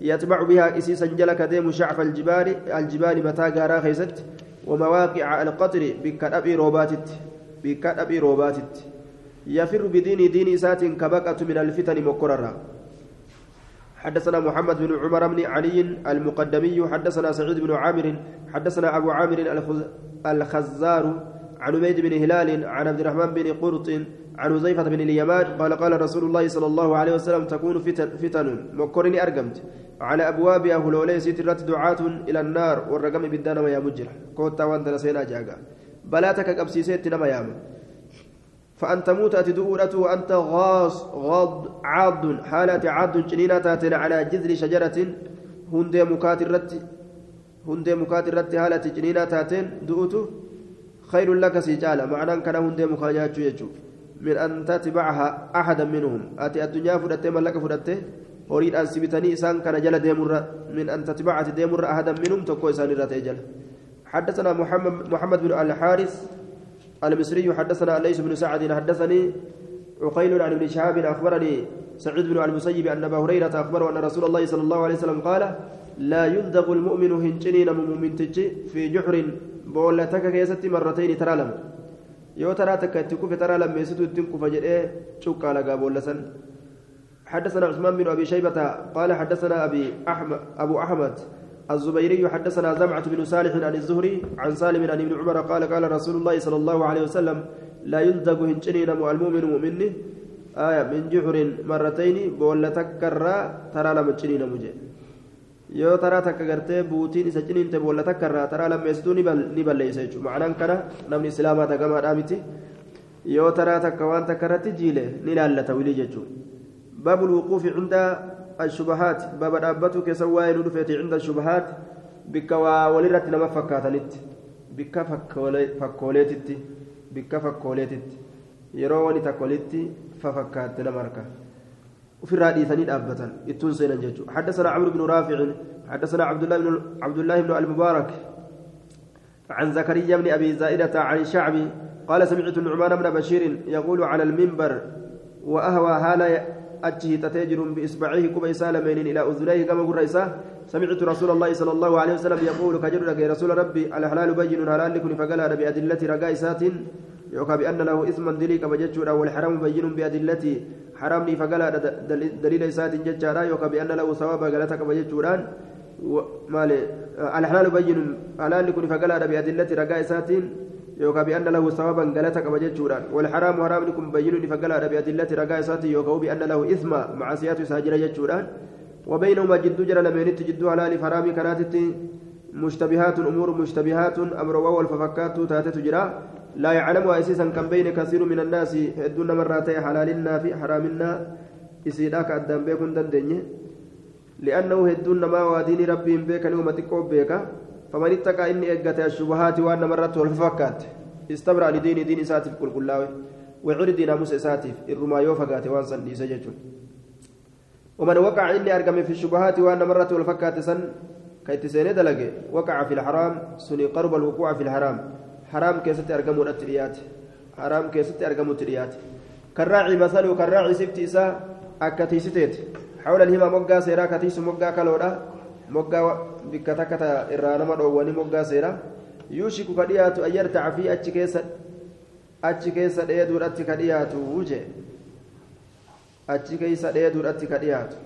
يتبع بها إسيسا جلك ديم شعف الجبال الجبال متى قارا خيست ومواقع القطر بكتأبي روباتت بكتأبي روباتت. يفر بدين دين سات كبقة من الفتن مكررة حدثنا محمد بن عمر بن علي المقدمي حدثنا سعيد بن عامر حدثنا أبو عامر الخزار عن عبيد بن هلال عن عبد الرحمن بن قرط عن حذيفة بن اليمان قال قال رسول الله صلى الله عليه وسلم تكون فتن, فتن مكرني أرقمت على أبواب أهلولي سترات دعاة إلى النار والرقم بالدان ويا مجرح كوتا وانت نسينا جاقا بلاتك أبسيسيت نما يامن فأن تموت أتدؤرة وأنت غاص غض عاض حالة عاض جنينة تاتن على جذر شجرة هندي مكاترت هندي مكاترت حالة جنينة تاتن دؤت خير لك سجالة. معنى كان هندي مكاجات يجو. من أن تتبعها أحدا منهم. أتي الدنيا فدت ملك فدت أريد أن سبتني إسان كان جل ديمر. من أن تتبع ديمر أحدا منهم تكو إسان رتيجل حدثنا محمد محمد بن الحارث المصري حدثنا ليس بن سعد حدثني عقيل عن ابن شهاب أخبرني سعيد بن المسيب أن أبا هريرة أخبره أن رسول الله صلى الله عليه وسلم قال لا يلدغ المؤمن هنجنين مؤمن تجي في جحر بولتك كيست مرتين ترى لم يو ترى تكتكو في ترى لم يسدو الدنكو فجأة شوكا لقى بولسن حدثنا عثمان بن أبي شيبة قال حدثنا أبي احمد أبو أحمد الزبيري حدثنا زمعة بن صالح عن الزهري عن سالم عن ابن عمر قال قال رسول الله صلى الله عليه وسلم لا يلدغ هنجنين المؤمن مؤمنه آية من جحر مرتين بولا تكرى ترى لما تشنين ciniinte boolla takka irraa taraa lammeessituu ni balleessa jechuudha macnaan kana namni islaamaa tagamaadhaa miti yoo taraa takka waan takka irratti jiile ni laallata wilii jechuudha baabul wuquufi cundaa الشبهات باب دابتو كيسا واين دفيتي عند الشبهات بك ولرت نما فكاتنت بك فكوليتت بك فكوليتت takka walitti fafakkaatti nama harka ofirraa dhiisanii dhaabbatan ittuun seenan jechuudha حدثنا عمرو بن رافع حدثنا عبد الله بن عبد الله بن المبارك عن زكريا بن أبي زائدة عن الشعبي قال سمعت النعمان بن بشير يقول على المنبر وأهوى هالا أجه تتجر بإصبعه كما سالمين إلى أذنيه كما قرأ سمعت رسول الله صلى الله عليه وسلم يقول كجر رسول ربي الحلال بين حلال لكن فقال بأدلة رقائسات يوكا بأن له إثما دليل كما جتشورا والحرام بين بأدلة. حرامني فقال دليل إسات جتشارا يوكا بأن له ثوابا قالتك كما جتشوران مالي الحلال بين حلال لكن فقال بأدلة رقائسات يوكا بأن له ثوابا قالتك كما جتشوران والحرام حرام لكم بين فقال بأدلة رقائسات يوكا بأن له إثم معصيات ساجرة جتشوران وبينهما جد جرى لمينت جد حلال فرامي كانت مشتبهات أمور مشتبهات أمر والففكات تاتت جرى لا يعلمها أسيسا كم بين كثير من الناس دون مرات حلالنا في حرامنا إسيداك أدام بيكون دندني لأنه هدون ما ودين ربهم بيك نوم تقوب بيك فمن اتقى إني إجت الشبهات وأن مرت والففكات استبرأ لدين دين ساتف كل كلاوي وعرض ناموس ساتف الرما يوفقات وانسان ليسججون ومن وقع إني أرقم في الشبهات وأن مرت والفكات سن كي تسيني وقع في الحرام سني قرب الوقوع في الحرام. حرام كيست أرقم التريات حرام كيست أرقم التريات كالراعي مثله كالراعي سبت إساء أكتيستيت حول الهما مقا سيرا كتيس مقا كالودا مقا بكتكتا إرانما دواني مقا سيرا يوشك كديات أن يرتع في أتش achi keessa dheeduudhatti ka dhiyaatu wuje achi keessa dheeduudhatti ka dhiyaatu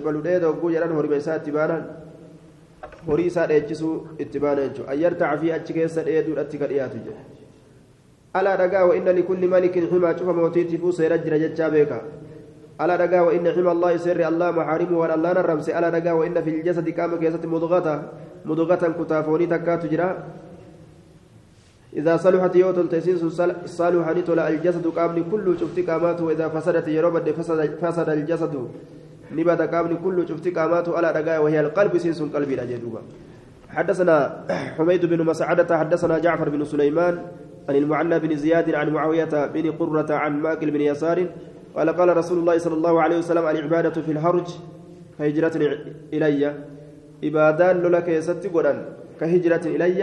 ebalu dheeda hogguu jedhan horima isaa itti baanan horii isaa dheechisuu itti baana jechuudha ayyartaca fi achi keessa dheeduudhatti ka dhiyaatu jedhe alaa dhagaa wa inna likulli malikin himaa cufa mootiitiifuu seera jira jechaa beeka wa inna hima allahi seerri allah maxaarimu waan allahan arrabse alaa dhagaa wa inna fi ljasadi qaama keessatti mudgata mudgatan kutaafoonii takkaatu jira إذا صلحت يوتل تيسين صالح نتولى الجسد قامني كله شفت قاماته وإذا فسدت يروبد فسد, فسد الجسد. نبات قامني كله شفت قاماته على رقاء وهي القلب سينس قلبي الأجدوبة حدثنا حميد بن مسعدة حدثنا جعفر بن سليمان عن المعلى بن زياد عن معاوية بن قرة عن ماكل بن يسار قال قال رسول الله صلى الله عليه وسلم العبادة في الحرج كهجرة إلي إبادان لك يستي كهجرة إلي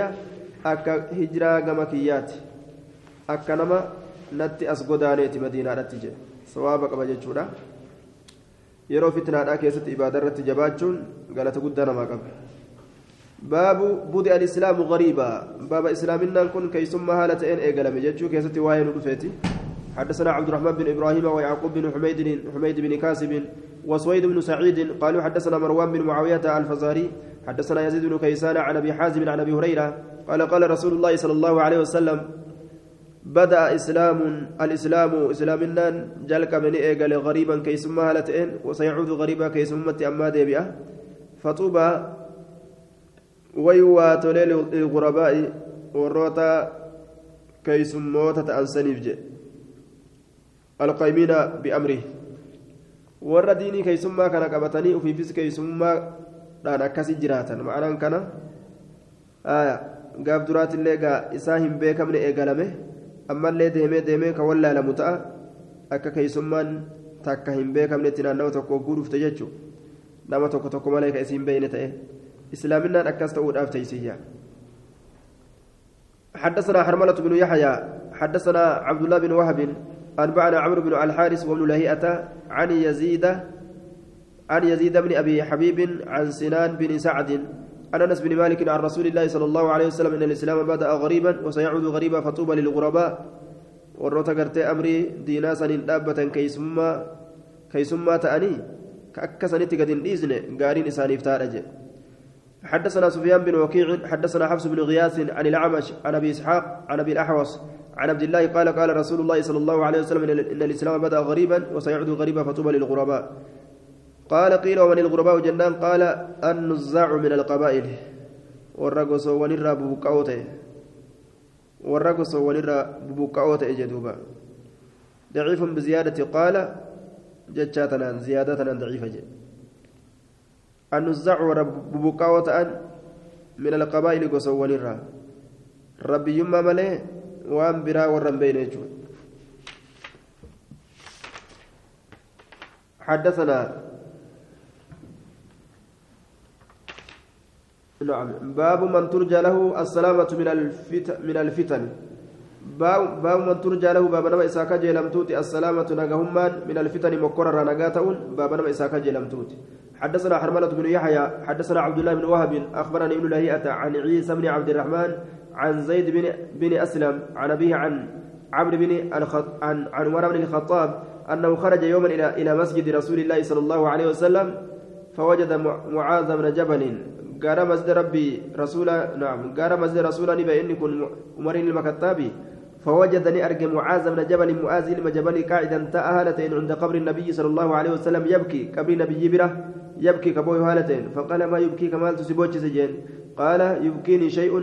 hijiraa gama kiyyaati akka nama natti as godaaneeti madiinaadhatti jedhe sawaaba qaba jechuudha yeroo fitnaadhaa keessatti ibaada irratti jabaachuun galata guddaa namaa qaba baabu budi alislaamu gariibaa baaba islaaminaan kun keeysummaa haala ta'een eegalame jechuu keessatti waa'ee nu dhufeeti حدثنا عبد الرحمن بن إبراهيم ويعقوب بن حميد حميد بن كاسب وسويد بن سعيد قالوا حدثنا مروان بن معاوية الفزاري حدثنا يزيد بن كيسان عن أبي حازم عن أبي هريرة قال قال رسول الله صلى الله عليه وسلم بدأ اسلام الإسلام إسلامنا جلك من ايغل غريبا كيسما هلتين وسيعود غريبا كيسمت أما ديبيا فطوبى ويوا تولي للغرباء وروتا كيسموتا تأنسنيف جي القيمين بأمره warra diinii keeysummaa kana qabatanii ufiifis keeysummaa dhaan akkasi jiraatan ma'anaan kana gaaf duraatillee gaa isaa hin beekamne eegalame ammallee deemee deemee ka wallaalamu ta'a akka keeysummaan takka hin beekamnetti naannawa tokko hogguu dhufte jechuu nama tokko tokko malee ka isiin beeyne ta'e islaaminaan akkas ta'uudhaaf teeysiyya حدثنا حرملة بن يحيى حدثنا عبد الله بن وهب أنبأنا عمرو بن الحارث وابن لهيئة عن يزيد عن يزيد بن أبي حبيب عن سنان بن سعد عن أنس بن مالك عن رسول الله صلى الله عليه وسلم إن الإسلام بدأ غريبا وسيعود غريبا فطوبى للغرباء. warroota gartee amrii diinaa saniin dhaabbatan keeysummaa ta'anii ka akka sanitti gad hin dhiisne gaariin isaaniif حدثنا سفيان بن وكيع حدثنا حفص بن غياث عن الأعمش عن أبي إسحاق عن أبي الأحوص عن عبد الله قال قال رسول الله صلى الله عليه وسلم إن الإسلام بدأ غريبا وسيعود غريبا فطوبى للغرباء. قال قيل ومن الغرباء جنان؟ قال النزاع من القبائل. والرقص ونرى ببقاوته والرقص ونرى ببقاوته جدوبا. ضعيف بزيادة. قال جتشاتنا زيادتنا ضعيفة جد النزاع ببقاوة من القبائل قص ونرى. ربي يما مليه وان برا ورن بين حدثنا نعم باب من ترجى له السلامة من الفتن من الفتن باب من ترجى له باب نما إساكا جيلمتوتي السلامة نجاهمان من الفتن مكرر نجاتون باب نما إساكا جيلمتوتي حدثنا حرملة بن يحيى حدثنا عبد الله بن وهب أخبرني ابن لهيئة عن عيسى بن عبد الرحمن عن زيد بن بن أسلم عن أبيه عن عمرو بن الخط عن عن عمر بن الخطاب أنه خرج يوما إلى إلى مسجد رسول الله صلى الله عليه وسلم فوجد معاذ بن جبل. قال مسجد ربي رسول نعم قال مسجد رسول نبي إني كن عمر المكتابي فوجدني أرجع معاذ بن جبل معاذ بن جبل قاعدا تأهلتين عند قبر النبي صلى الله عليه وسلم يبكي قبر النبي بره يبكي كبوي هالتين فقال ما يبكي كمال تسيبوتش سجين. قال يبكيني شيء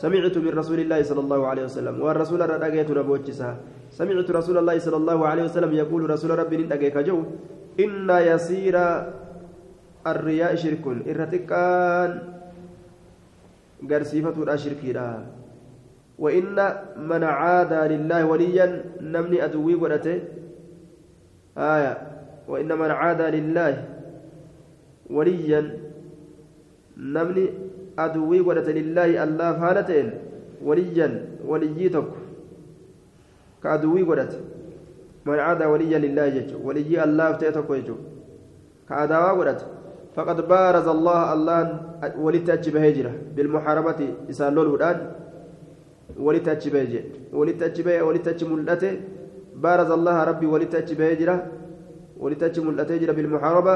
سمعت من رسول الله صلى الله عليه وسلم. والرسول ردقيت نبوتشسا سمعت رسول الله صلى الله عليه وسلم يقول رسول ربي ندقيك جو. إن يسير الرياء شرك. إرتكان قرسيفة الأشركي وإن من عاد لله وليا نمني أدوي ورته آية. وإن من عاد لله وليا نمني أدوي ورته لله الله فالتين وليا وليتك كأدوي ورته من عاد وليا لله جج ولي الله فتيتك ويجو كأداوا ورته فقد بارز الله الله ولتأتي بهجرة بالمحاربة إسالول ودان ولت أتش بيجي ولت أتش بيه ولت أتش ملته بارز الله ربي ولت أتش بيجرة ولت أتش ملته بالمحاربة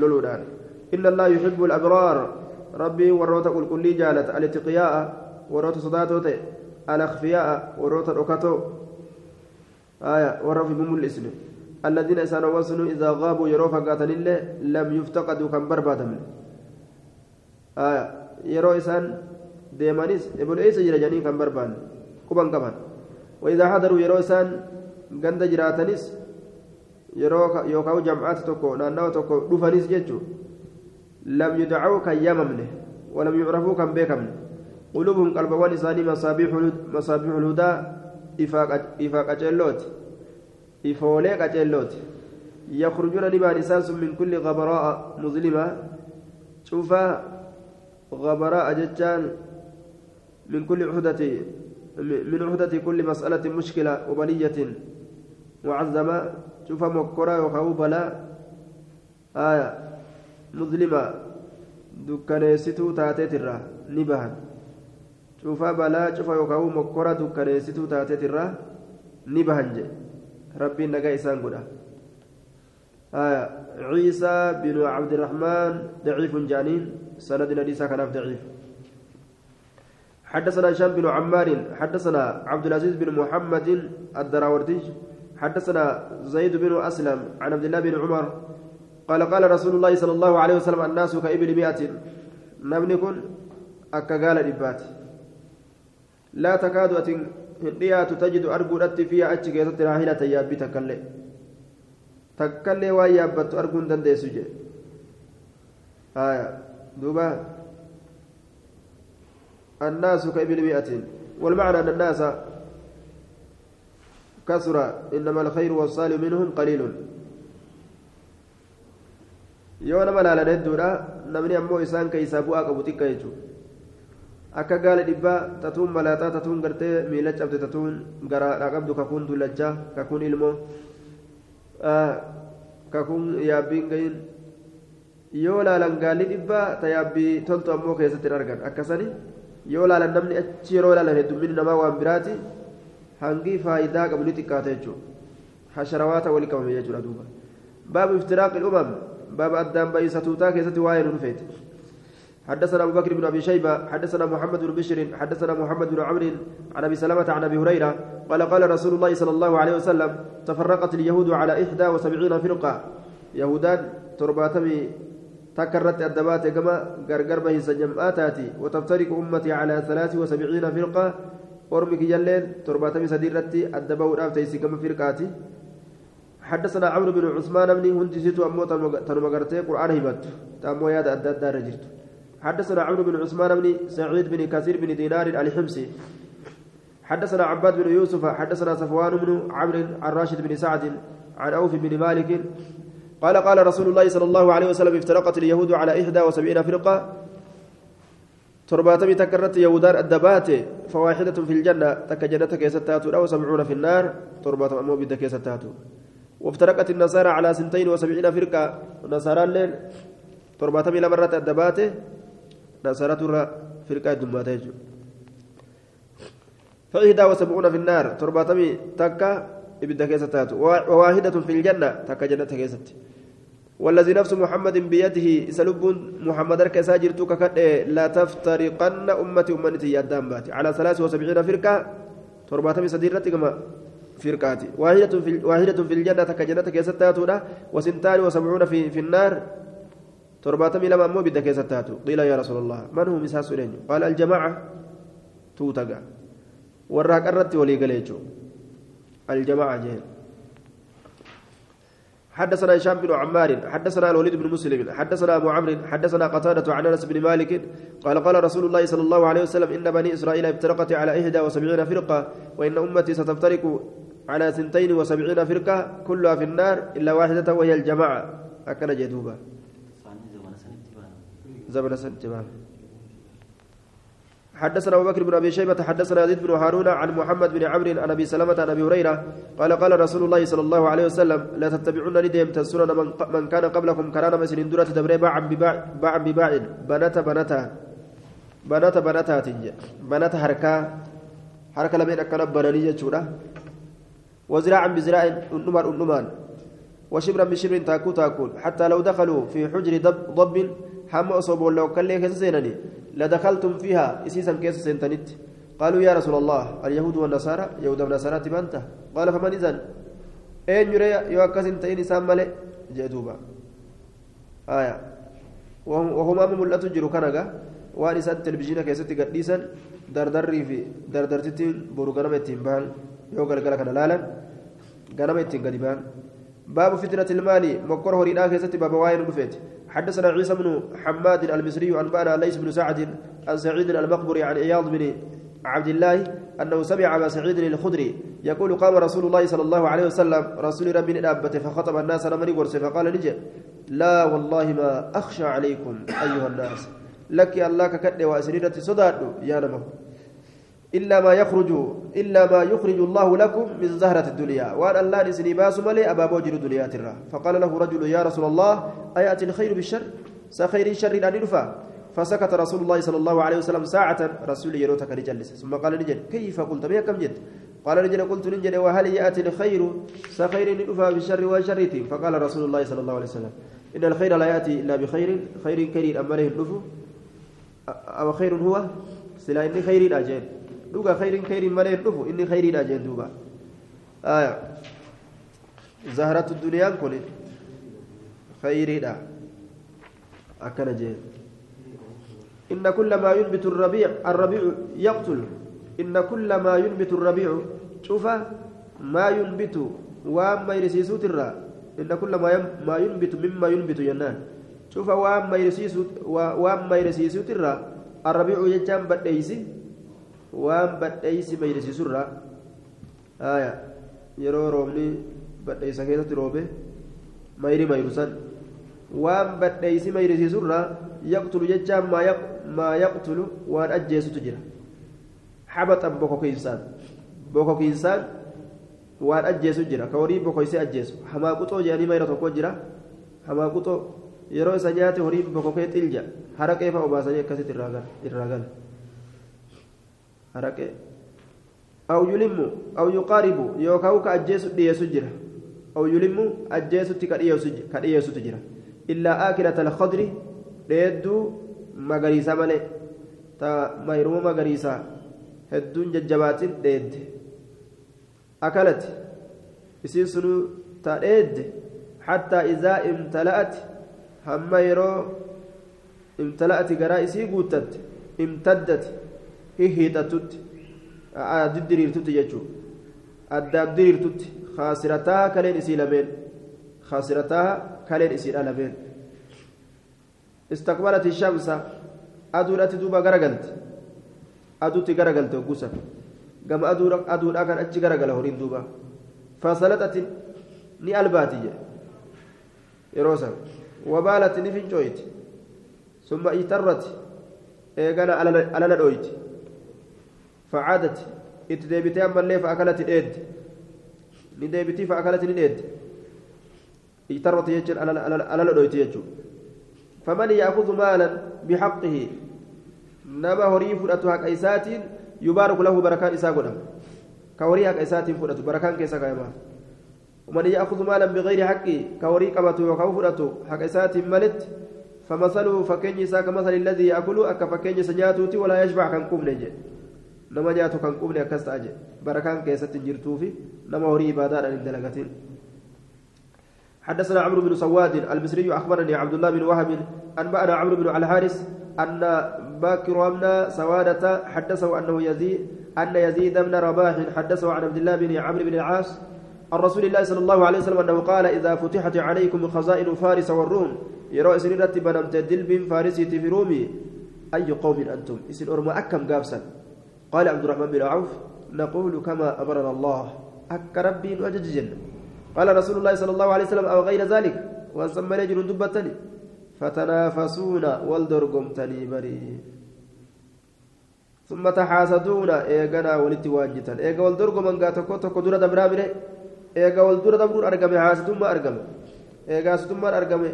لولودان إن الله يحب الأبرار ربي وروت قل كل جالت الاتقياء وروت صداتوته الأخفياء وروت الأكتو آية ورف الاسم الذين إسانوا وصنوا إذا غابوا يروا فقاتل الله لم يفتقدوا كم بربادم آية يروا إسان ebol eessa jira jedhanii kan barbaanne quban qaban waidaa hadaruu yeroo isaan ganda jiraatanis yeroo yookaan jam'aati tokko naannawa tokko dhufanis kan yaamamne walam yucrafuu kan beekamne qulubuhum qalbawwan isaanii masaabiixul hudaa ifaa qaceellooti ifoolee qaceellooti yakhrujuuna ni baan isaan sun min kulli gabaraa'a muslimaa cufaa gabaraa'a jechaan من كل عهدة من عهدة كل مسألة مشكلة وبلية معظمة شوف مكرة وخاو بلا آية مظلمة دكانيستو تاتيترا نبهن شوف بلا شوف وخاو مكرة دكانيستو تاتيترا نبهن جي ربي نجا إسان قدا آية عيسى بن عبد الرحمن ضعيف جانين سند نديسا كان ضعيف حدثنا هشام بن عمار حدثنا عبد العزيز بن محمد الدراوردي حدثنا زيد بن أسلم عن عبد الله بن عمر قال قال رسول الله صلى الله عليه وسلم الناس كإبل مئة. نمنكن أكا قال إبات لا تكاد هنديات تجد أرجو رتي فيها أتشكي راهنة يابي تكلي. تكلي ويابت أرجو دنديسجي آية. دوبا. الناس كإبل مئة. والمعنى أن الناس كثر إنما الخير والصالح منهم قليل. Yoo nama laalan hedduudha namni ammoo isaan keeysaa bu'aa qabu xiqqa jechuudha akka gaala dhibbaa tatuun malaataa tatuun gartee miila cabde tatuun garaadhaa qabdu kakuun dullachaa kakuun ilmoo kakuun yaabbiin gahin yoo laalan gaalli dhibbaa ta yaabbii toltu ammoo keessatti hin argan akkasanii yoo laalan namni achi yeroo laalan heddumminni namaa waan biraati hangi faayidaa qabu ni xiqqaata jechuudha hasharawaata walii qabame jechuudha duuba baabu iftiraaqi umam baaba addaan ba'iisatuutaa keessatti waa'ee nu dhufeeti حدثنا أبو بكر بن أبي شيبة حدثنا محمد بن بشر حدثنا محمد بن عمرو عن أبي سلمة عن أبي هريرة قال قال رسول الله صلى الله عليه وسلم تفرقت اليهود على إحدى وسبعين فرقة. يهودان ترباتمي تكرت الدبات كما غرغر به سجماتاتي وتفترق أمتي على ثلاث وسبعين فرقة. أرمك جلين ترباتمي سديرتي الدبو رافتيسي كما فرقاتي. حدثنا عمرو بن عثمان بن هندسيت أمو تنمغرتي قرآن هبت تأمو ياد دار جرت حدثنا عمرو بن عثمان بن سعيد بن كثير بن دينار الحمصي. حدثنا عباد بن يوسف حدثنا صفوان بن عمرو عن راشد بن سعد عن أوف بن مالك. قال قال رسول الله صلى الله عليه وسلم افترقت اليهود على إحدى وسبعين فرقة. ترباتمي تكرت يهودان الدبات فواحدة في الجنة تك جنة كيستاتو أو سبعون في النار. ترباتم أمو بدا كيستاتو وافترقت النصارى على سنتين وسبعين فرقة. نصارى الليل ترباتمي لمرة الدبات نصارى ترى فرقة دماتي فإحدى وسبعون في النار ترباتمي تكا إبدا كيستاتو وواحدة في الجنة تك جنة كيستاتو والذي نفس محمد بيده سلب محمد كساجر توكا لا تفترقن أمتي أمتي يدام باتي على ثلاث وسبعين فرقة ترباتم سديرتي كما فرقاتي واحدة في واحدة في الجنة كجنة كيستاتو وسنتان وسبعون في في النار ترباتم لما مو بدا كيستاتو قيل يا رسول الله من هم مساس قال الجماعة توتقا وراك الرت ولي الجماعة جهل حدثنا هشام بن عمار حدثنا الوليد بن مسلم حدثنا أبو عمرو حدثنا قتادة عن أنس بن مالك قال قال رسول الله صلى الله عليه وسلم إن بني إسرائيل افترقت على إحدى وسبعين فرقة وإن أمتي ستفترق على سنتين وسبعين فرقة كلها في النار إلا واحدة وهي الجماعة. اكن جدوبا زمن سنتبان حدثنا أبو بكر بن أبي شيبة حدثنا يزيد بن هارون عن محمد بن عمرو عن أبي سلمة عن أبي هريرة قال قال رسول الله صلى الله عليه وسلم لا تتبعون ندم تسنن من, كان قبلكم كرانا مسن درة دبري باع بباع باع بباع بنات بناتا بنات بناتا تنج بنات حركة حركة لمن اكن بناني جچودا وزراعا بزراع انمر انمان وشبرا بشبر تاكو تاكل حتى لو دخلوا في حجر ضب ضب حم أصوب لو كان لي سينني لدخلتم فيها إسيسا كيس سنتنت قالوا يا رسول الله اليهود والنصارى يهود والنصارى تبانتا قال فمن إذن أين يرى يوكس انتين إسام ملئ جدوبا آية وهم أمم لا تجروا كنغا waan isaan televizhiina keessatti gadhiisan dardarrii fi dardartittiin boru ganama ittiin bahan yoo galgala kana laalan ganama ittiin gadi bahan baabu fitnati ilmaali mokkora horiidhaa keessatti baaba waa'ee nu dhufeeti حدثنا عيسى بن حماد المصري أنبأنا ليس بن سعد عن سعيد المقبري عن عياض بن عبد الله أنه سمع أبا سعيد الخدري يقول قام رسول الله صلى الله عليه وسلم رسول ربي نابته فخطب الناس نمني ورسي فقال نجي لا والله ما أخشى عليكم أيها الناس لك الله ككد وأسريرة صداد يا نمو إلا ما يخرج إلا ما يخرج الله لكم من زهرة الدنيا. وأن الله نسني باس ملي أبا بوجر الدنيا ترى. فقال له رجل يا رسول الله أيأتي الخير بالشر؟ سخير شر أن يدفع فسكت رسول الله صلى الله عليه وسلم ساعة رسول يروتك لجلس ثم قال نجد كيف قلت؟ بها كم جد قال نجد قلت نجد وهل يأتي الخير؟ سخير ندفع بالشر وشرت فقال رسول الله صلى الله عليه وسلم إن الخير لا يأتي إلا بخير خير كريم. أمره النفو أو خير هو؟ سلا إني خير أجل dhuga khayriin khayriin malee dhufu inni khayriidha jeen duuba. Zaharatu duniyaan kun khayriidha akkana jeen. إن كل ما ينبت الربيع الربيع يقتل إن كل ما ينبت الربيع شوف ما ينبت وما يرسيسو ترى إن كل ما ما ينبت مما ينبت ينان شوف وما يرسيسو وما يرسيسو ترى الربيع يجام بديسي waan badheeysi mayrisiisurraa aya yeroo roobni badheeysa keessatti roobe mayri mayrusan waan badheeysi mayrisiisurraa yaqtulu jechaan maa yaqtulu waan ajjeesutu jira habaxan bokokiinsaan bokokiinsaan waan ajjeesu jira ka horii bokoysee ajjeesu hamaaquxoo jedhanii mayra tokko jira hamaaquxoo yeroo isa nyaate horii bokokee xilja haraqeefa obaasanii akkasitti irraa gala haraqee? Aw yulimmu aw yuqaaribu yookaan ka ajjeesu dhiyeessu jira. Aw yulimmu ajjeesutti ka dhiyeessutu jira. Illaa aakirata alkhadri dheedduu magariisa malee. Ta mayruma magariisa hedduun jajjabaatin dheedde. Akalati isiin sunuu ta dheedde hattaa izaa imtala'ati hamma yeroo imtala'ati garaa isii guuttatte imtaddati. Hihiixatutti diddiriirtutti jechuudha addaaf diriirtutti khaasirataa kaleen isii lameen khaasirataa kaleen isiidha lameen istaqbalati shamsa aduudhatti duuba garagalte aduutti garagalte oggusan gama aduudhaa kan achi garagala horiin duuba fasalaxati ni albaati jedhe yeroo san wabaalati ni fincooyti summa itarrati إيقنا على ندويت فعادت. اتديبتي أما اللي فأكلت الإيد. نديبتي فأكلت الإيد. اجترت يجر على ندويت يجر فمن يأخذ مالا بحقه؟ نما هري فرأت حق إسات يبارك له بركان إسا قدام كوري حق إسات فرأت بركان كيما ومن يأخذ مالا بغير حقه كوري قبته وكو فرأت حق إسات ملت. فمثله فكين إسا كمثل الذي يأكل أك فكين سنياتوتي ولا يشبع كان قوم نجي. نما نياتو كان قوم أكست أجي بركان كيسة جرتوفي نما هري إبادة عند حدثنا عمرو بن سواد المصري أخبرني عبد الله بن وهب أنبأنا عمرو بن الحارث أن باكر بن سوادة حدثه أنه يزيد أن يزيد بن رباح حدثه عن عبد الله بن عمرو بن العاص عن رسول الله صلى الله عليه وسلم أنه قال إذا فتحت عليكم خزائن فارس والروم يرى إسن رتب نمت دلب فارسي في رومي أي قوم أنتم إسن أرمى أكم قابسا قال عبد الرحمن بن عوف نقول كما أمرنا الله أك ربي وجججن قال رسول الله صلى الله عليه وسلم أو غير ذلك؟ وسمى رجل دبتني فتنافسون والدرقمتني بري ثم تحاسدون إيغانا ولتي واجتا. إيغا والدرقمان قاتكو تكو دورة دبرامره إيغا والدورة دبرون أرقمي حاسدون ما أرقمي إيغا حاسدون ما أرقمي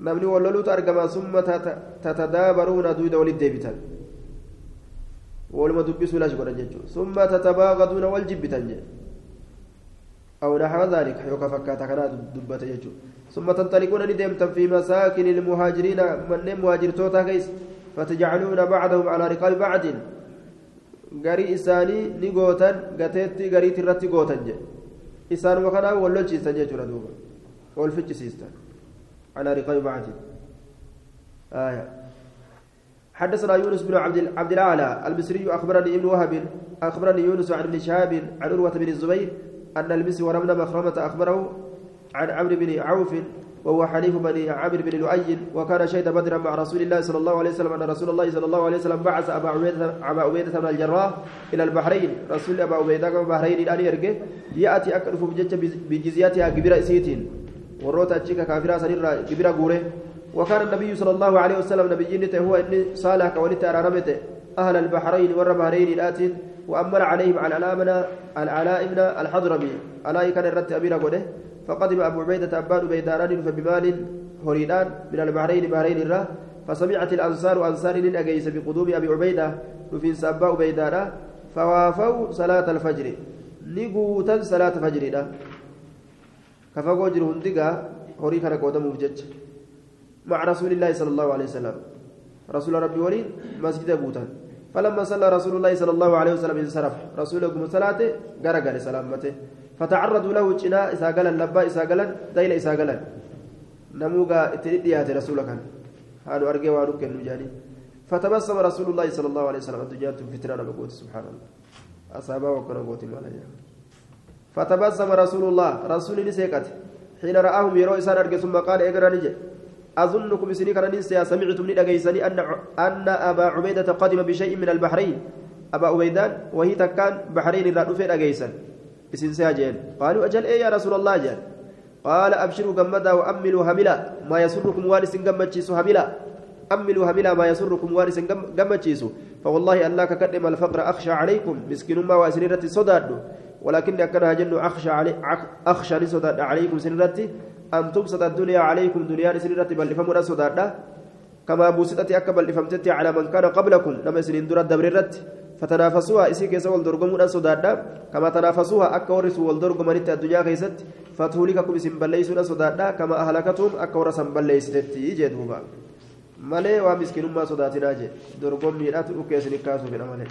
namni walloluutu argama summa tatadaabaruuna duuda walit deebitan lash godhan jechuudha summa tatabaaqaduuna wal jibbitan jedhe أو نحو ذلك يوكا فكاتا كنا دبت يجو ثم تنطلقون ندمتم في مساكن المهاجرين من مهاجر توتا كيس فتجعلون بعضهم على رقاب بعض. غري إساني نيغوتا غتيتي غري ترتي غوتا جي إسان وكنا ولوجيستا جيجورا دوبا والفجسيستا على رقاب بعض. آية. حدثنا يونس بن عبد عبد الأعلى البصري أخبرني ابن وهب أخبرني يونس عن ابن شهاب عن عروة بن الزبير أن المسور بن مخرمة أخبره عن عمرو بن عوف وهو حليف بني عامر بن لؤي وكان شهد بدرا مع رسول الله صلى الله عليه وسلم أن رسول الله صلى الله عليه وسلم بعث أبا عبيدة أبا عبيدة بن الجراح إلى البحرين. رسول أبا عبيدة من البحرين الآن يرجع. يأتي أكرف بجزياتها كبير إسيتين وروت أتشيك كافرا سنيرا كبيرا غوري وكان النبي صلى الله عليه وسلم نبي هو إني صالح كولت أرارمته أهل البحرين والبحرين الآتين وأمر عليهم على الآمنة العلاء بن الحضرمي. علاء كان الرت أمير قده. فقدم أبو عبيدة أبان بيداران فبمال هريدان من البحرين بحرين الرا. فسمعت الأنصار أنصار أجيس بقدوم أبي عبيدة وفين سباء بيدارا. فوافوا صلاة الفجر. نقوتا صلاة فجر كفقوا جر هندقا هوري كان قدم وجج مع رسول الله صلى الله عليه وسلم. رسول ربي ولين مسجد بوتان فلما صلى رسول الله صلى الله عليه وسلم انصرف. رسولكم صلاة غرغر سلامته. فتعرضوا له جنا قال لبا قال دايل قال نموغا اتديات رسولك هذا أرجع وارك النجاني فتبسم رسول الله صلى الله عليه وسلم. الدنيا فتنة بقوت سبحان الله. أصابه وكان قوت فتبسم رسول الله. رسول نسيكت. حين رآهم يروا إسان أرجع ثم قال إقرأ نجي أظنكم سني كان سمعتم ندغيسني أن أن أبا عبيدة قدم بشيء من البحرين. أبا عبيدان وهي تكان بحرين لا دفين أجيسا إسن ساجين قالوا أجل إيه يا رسول الله جل قال أبشروا جمدا وأملوا هملا ما يسركم وارث جمتشيسو هملا. أملوا هملا ما يسركم وارث جمتشيسو فوالله الله كقدم الفقر أخشى عليكم. مسكين ما واسنيرة صداد ولكن أكنها جن أخشى علي أخشى لصداد عليكم سنرتي. أن تبسط الدنيا عليكم دنيا سنرة بل فمر صدادا كما بوسطت أكا بل فمتت على من كان قبلكم. لما سنين درت دبررت فتنافسوها. إسي كيس والدرقمون صدادا كما تنافسوها. أكا ورسوا والدرقم رت الدنيا كيست. فتهلككم اسم بليسون صدادا كما أهلكتهم. أكا ورسم بليست جدوبا malee waa miskiinummaa sodaatinaa jee dorgommiidhaatu dhukeesni kaasuuf jedha malee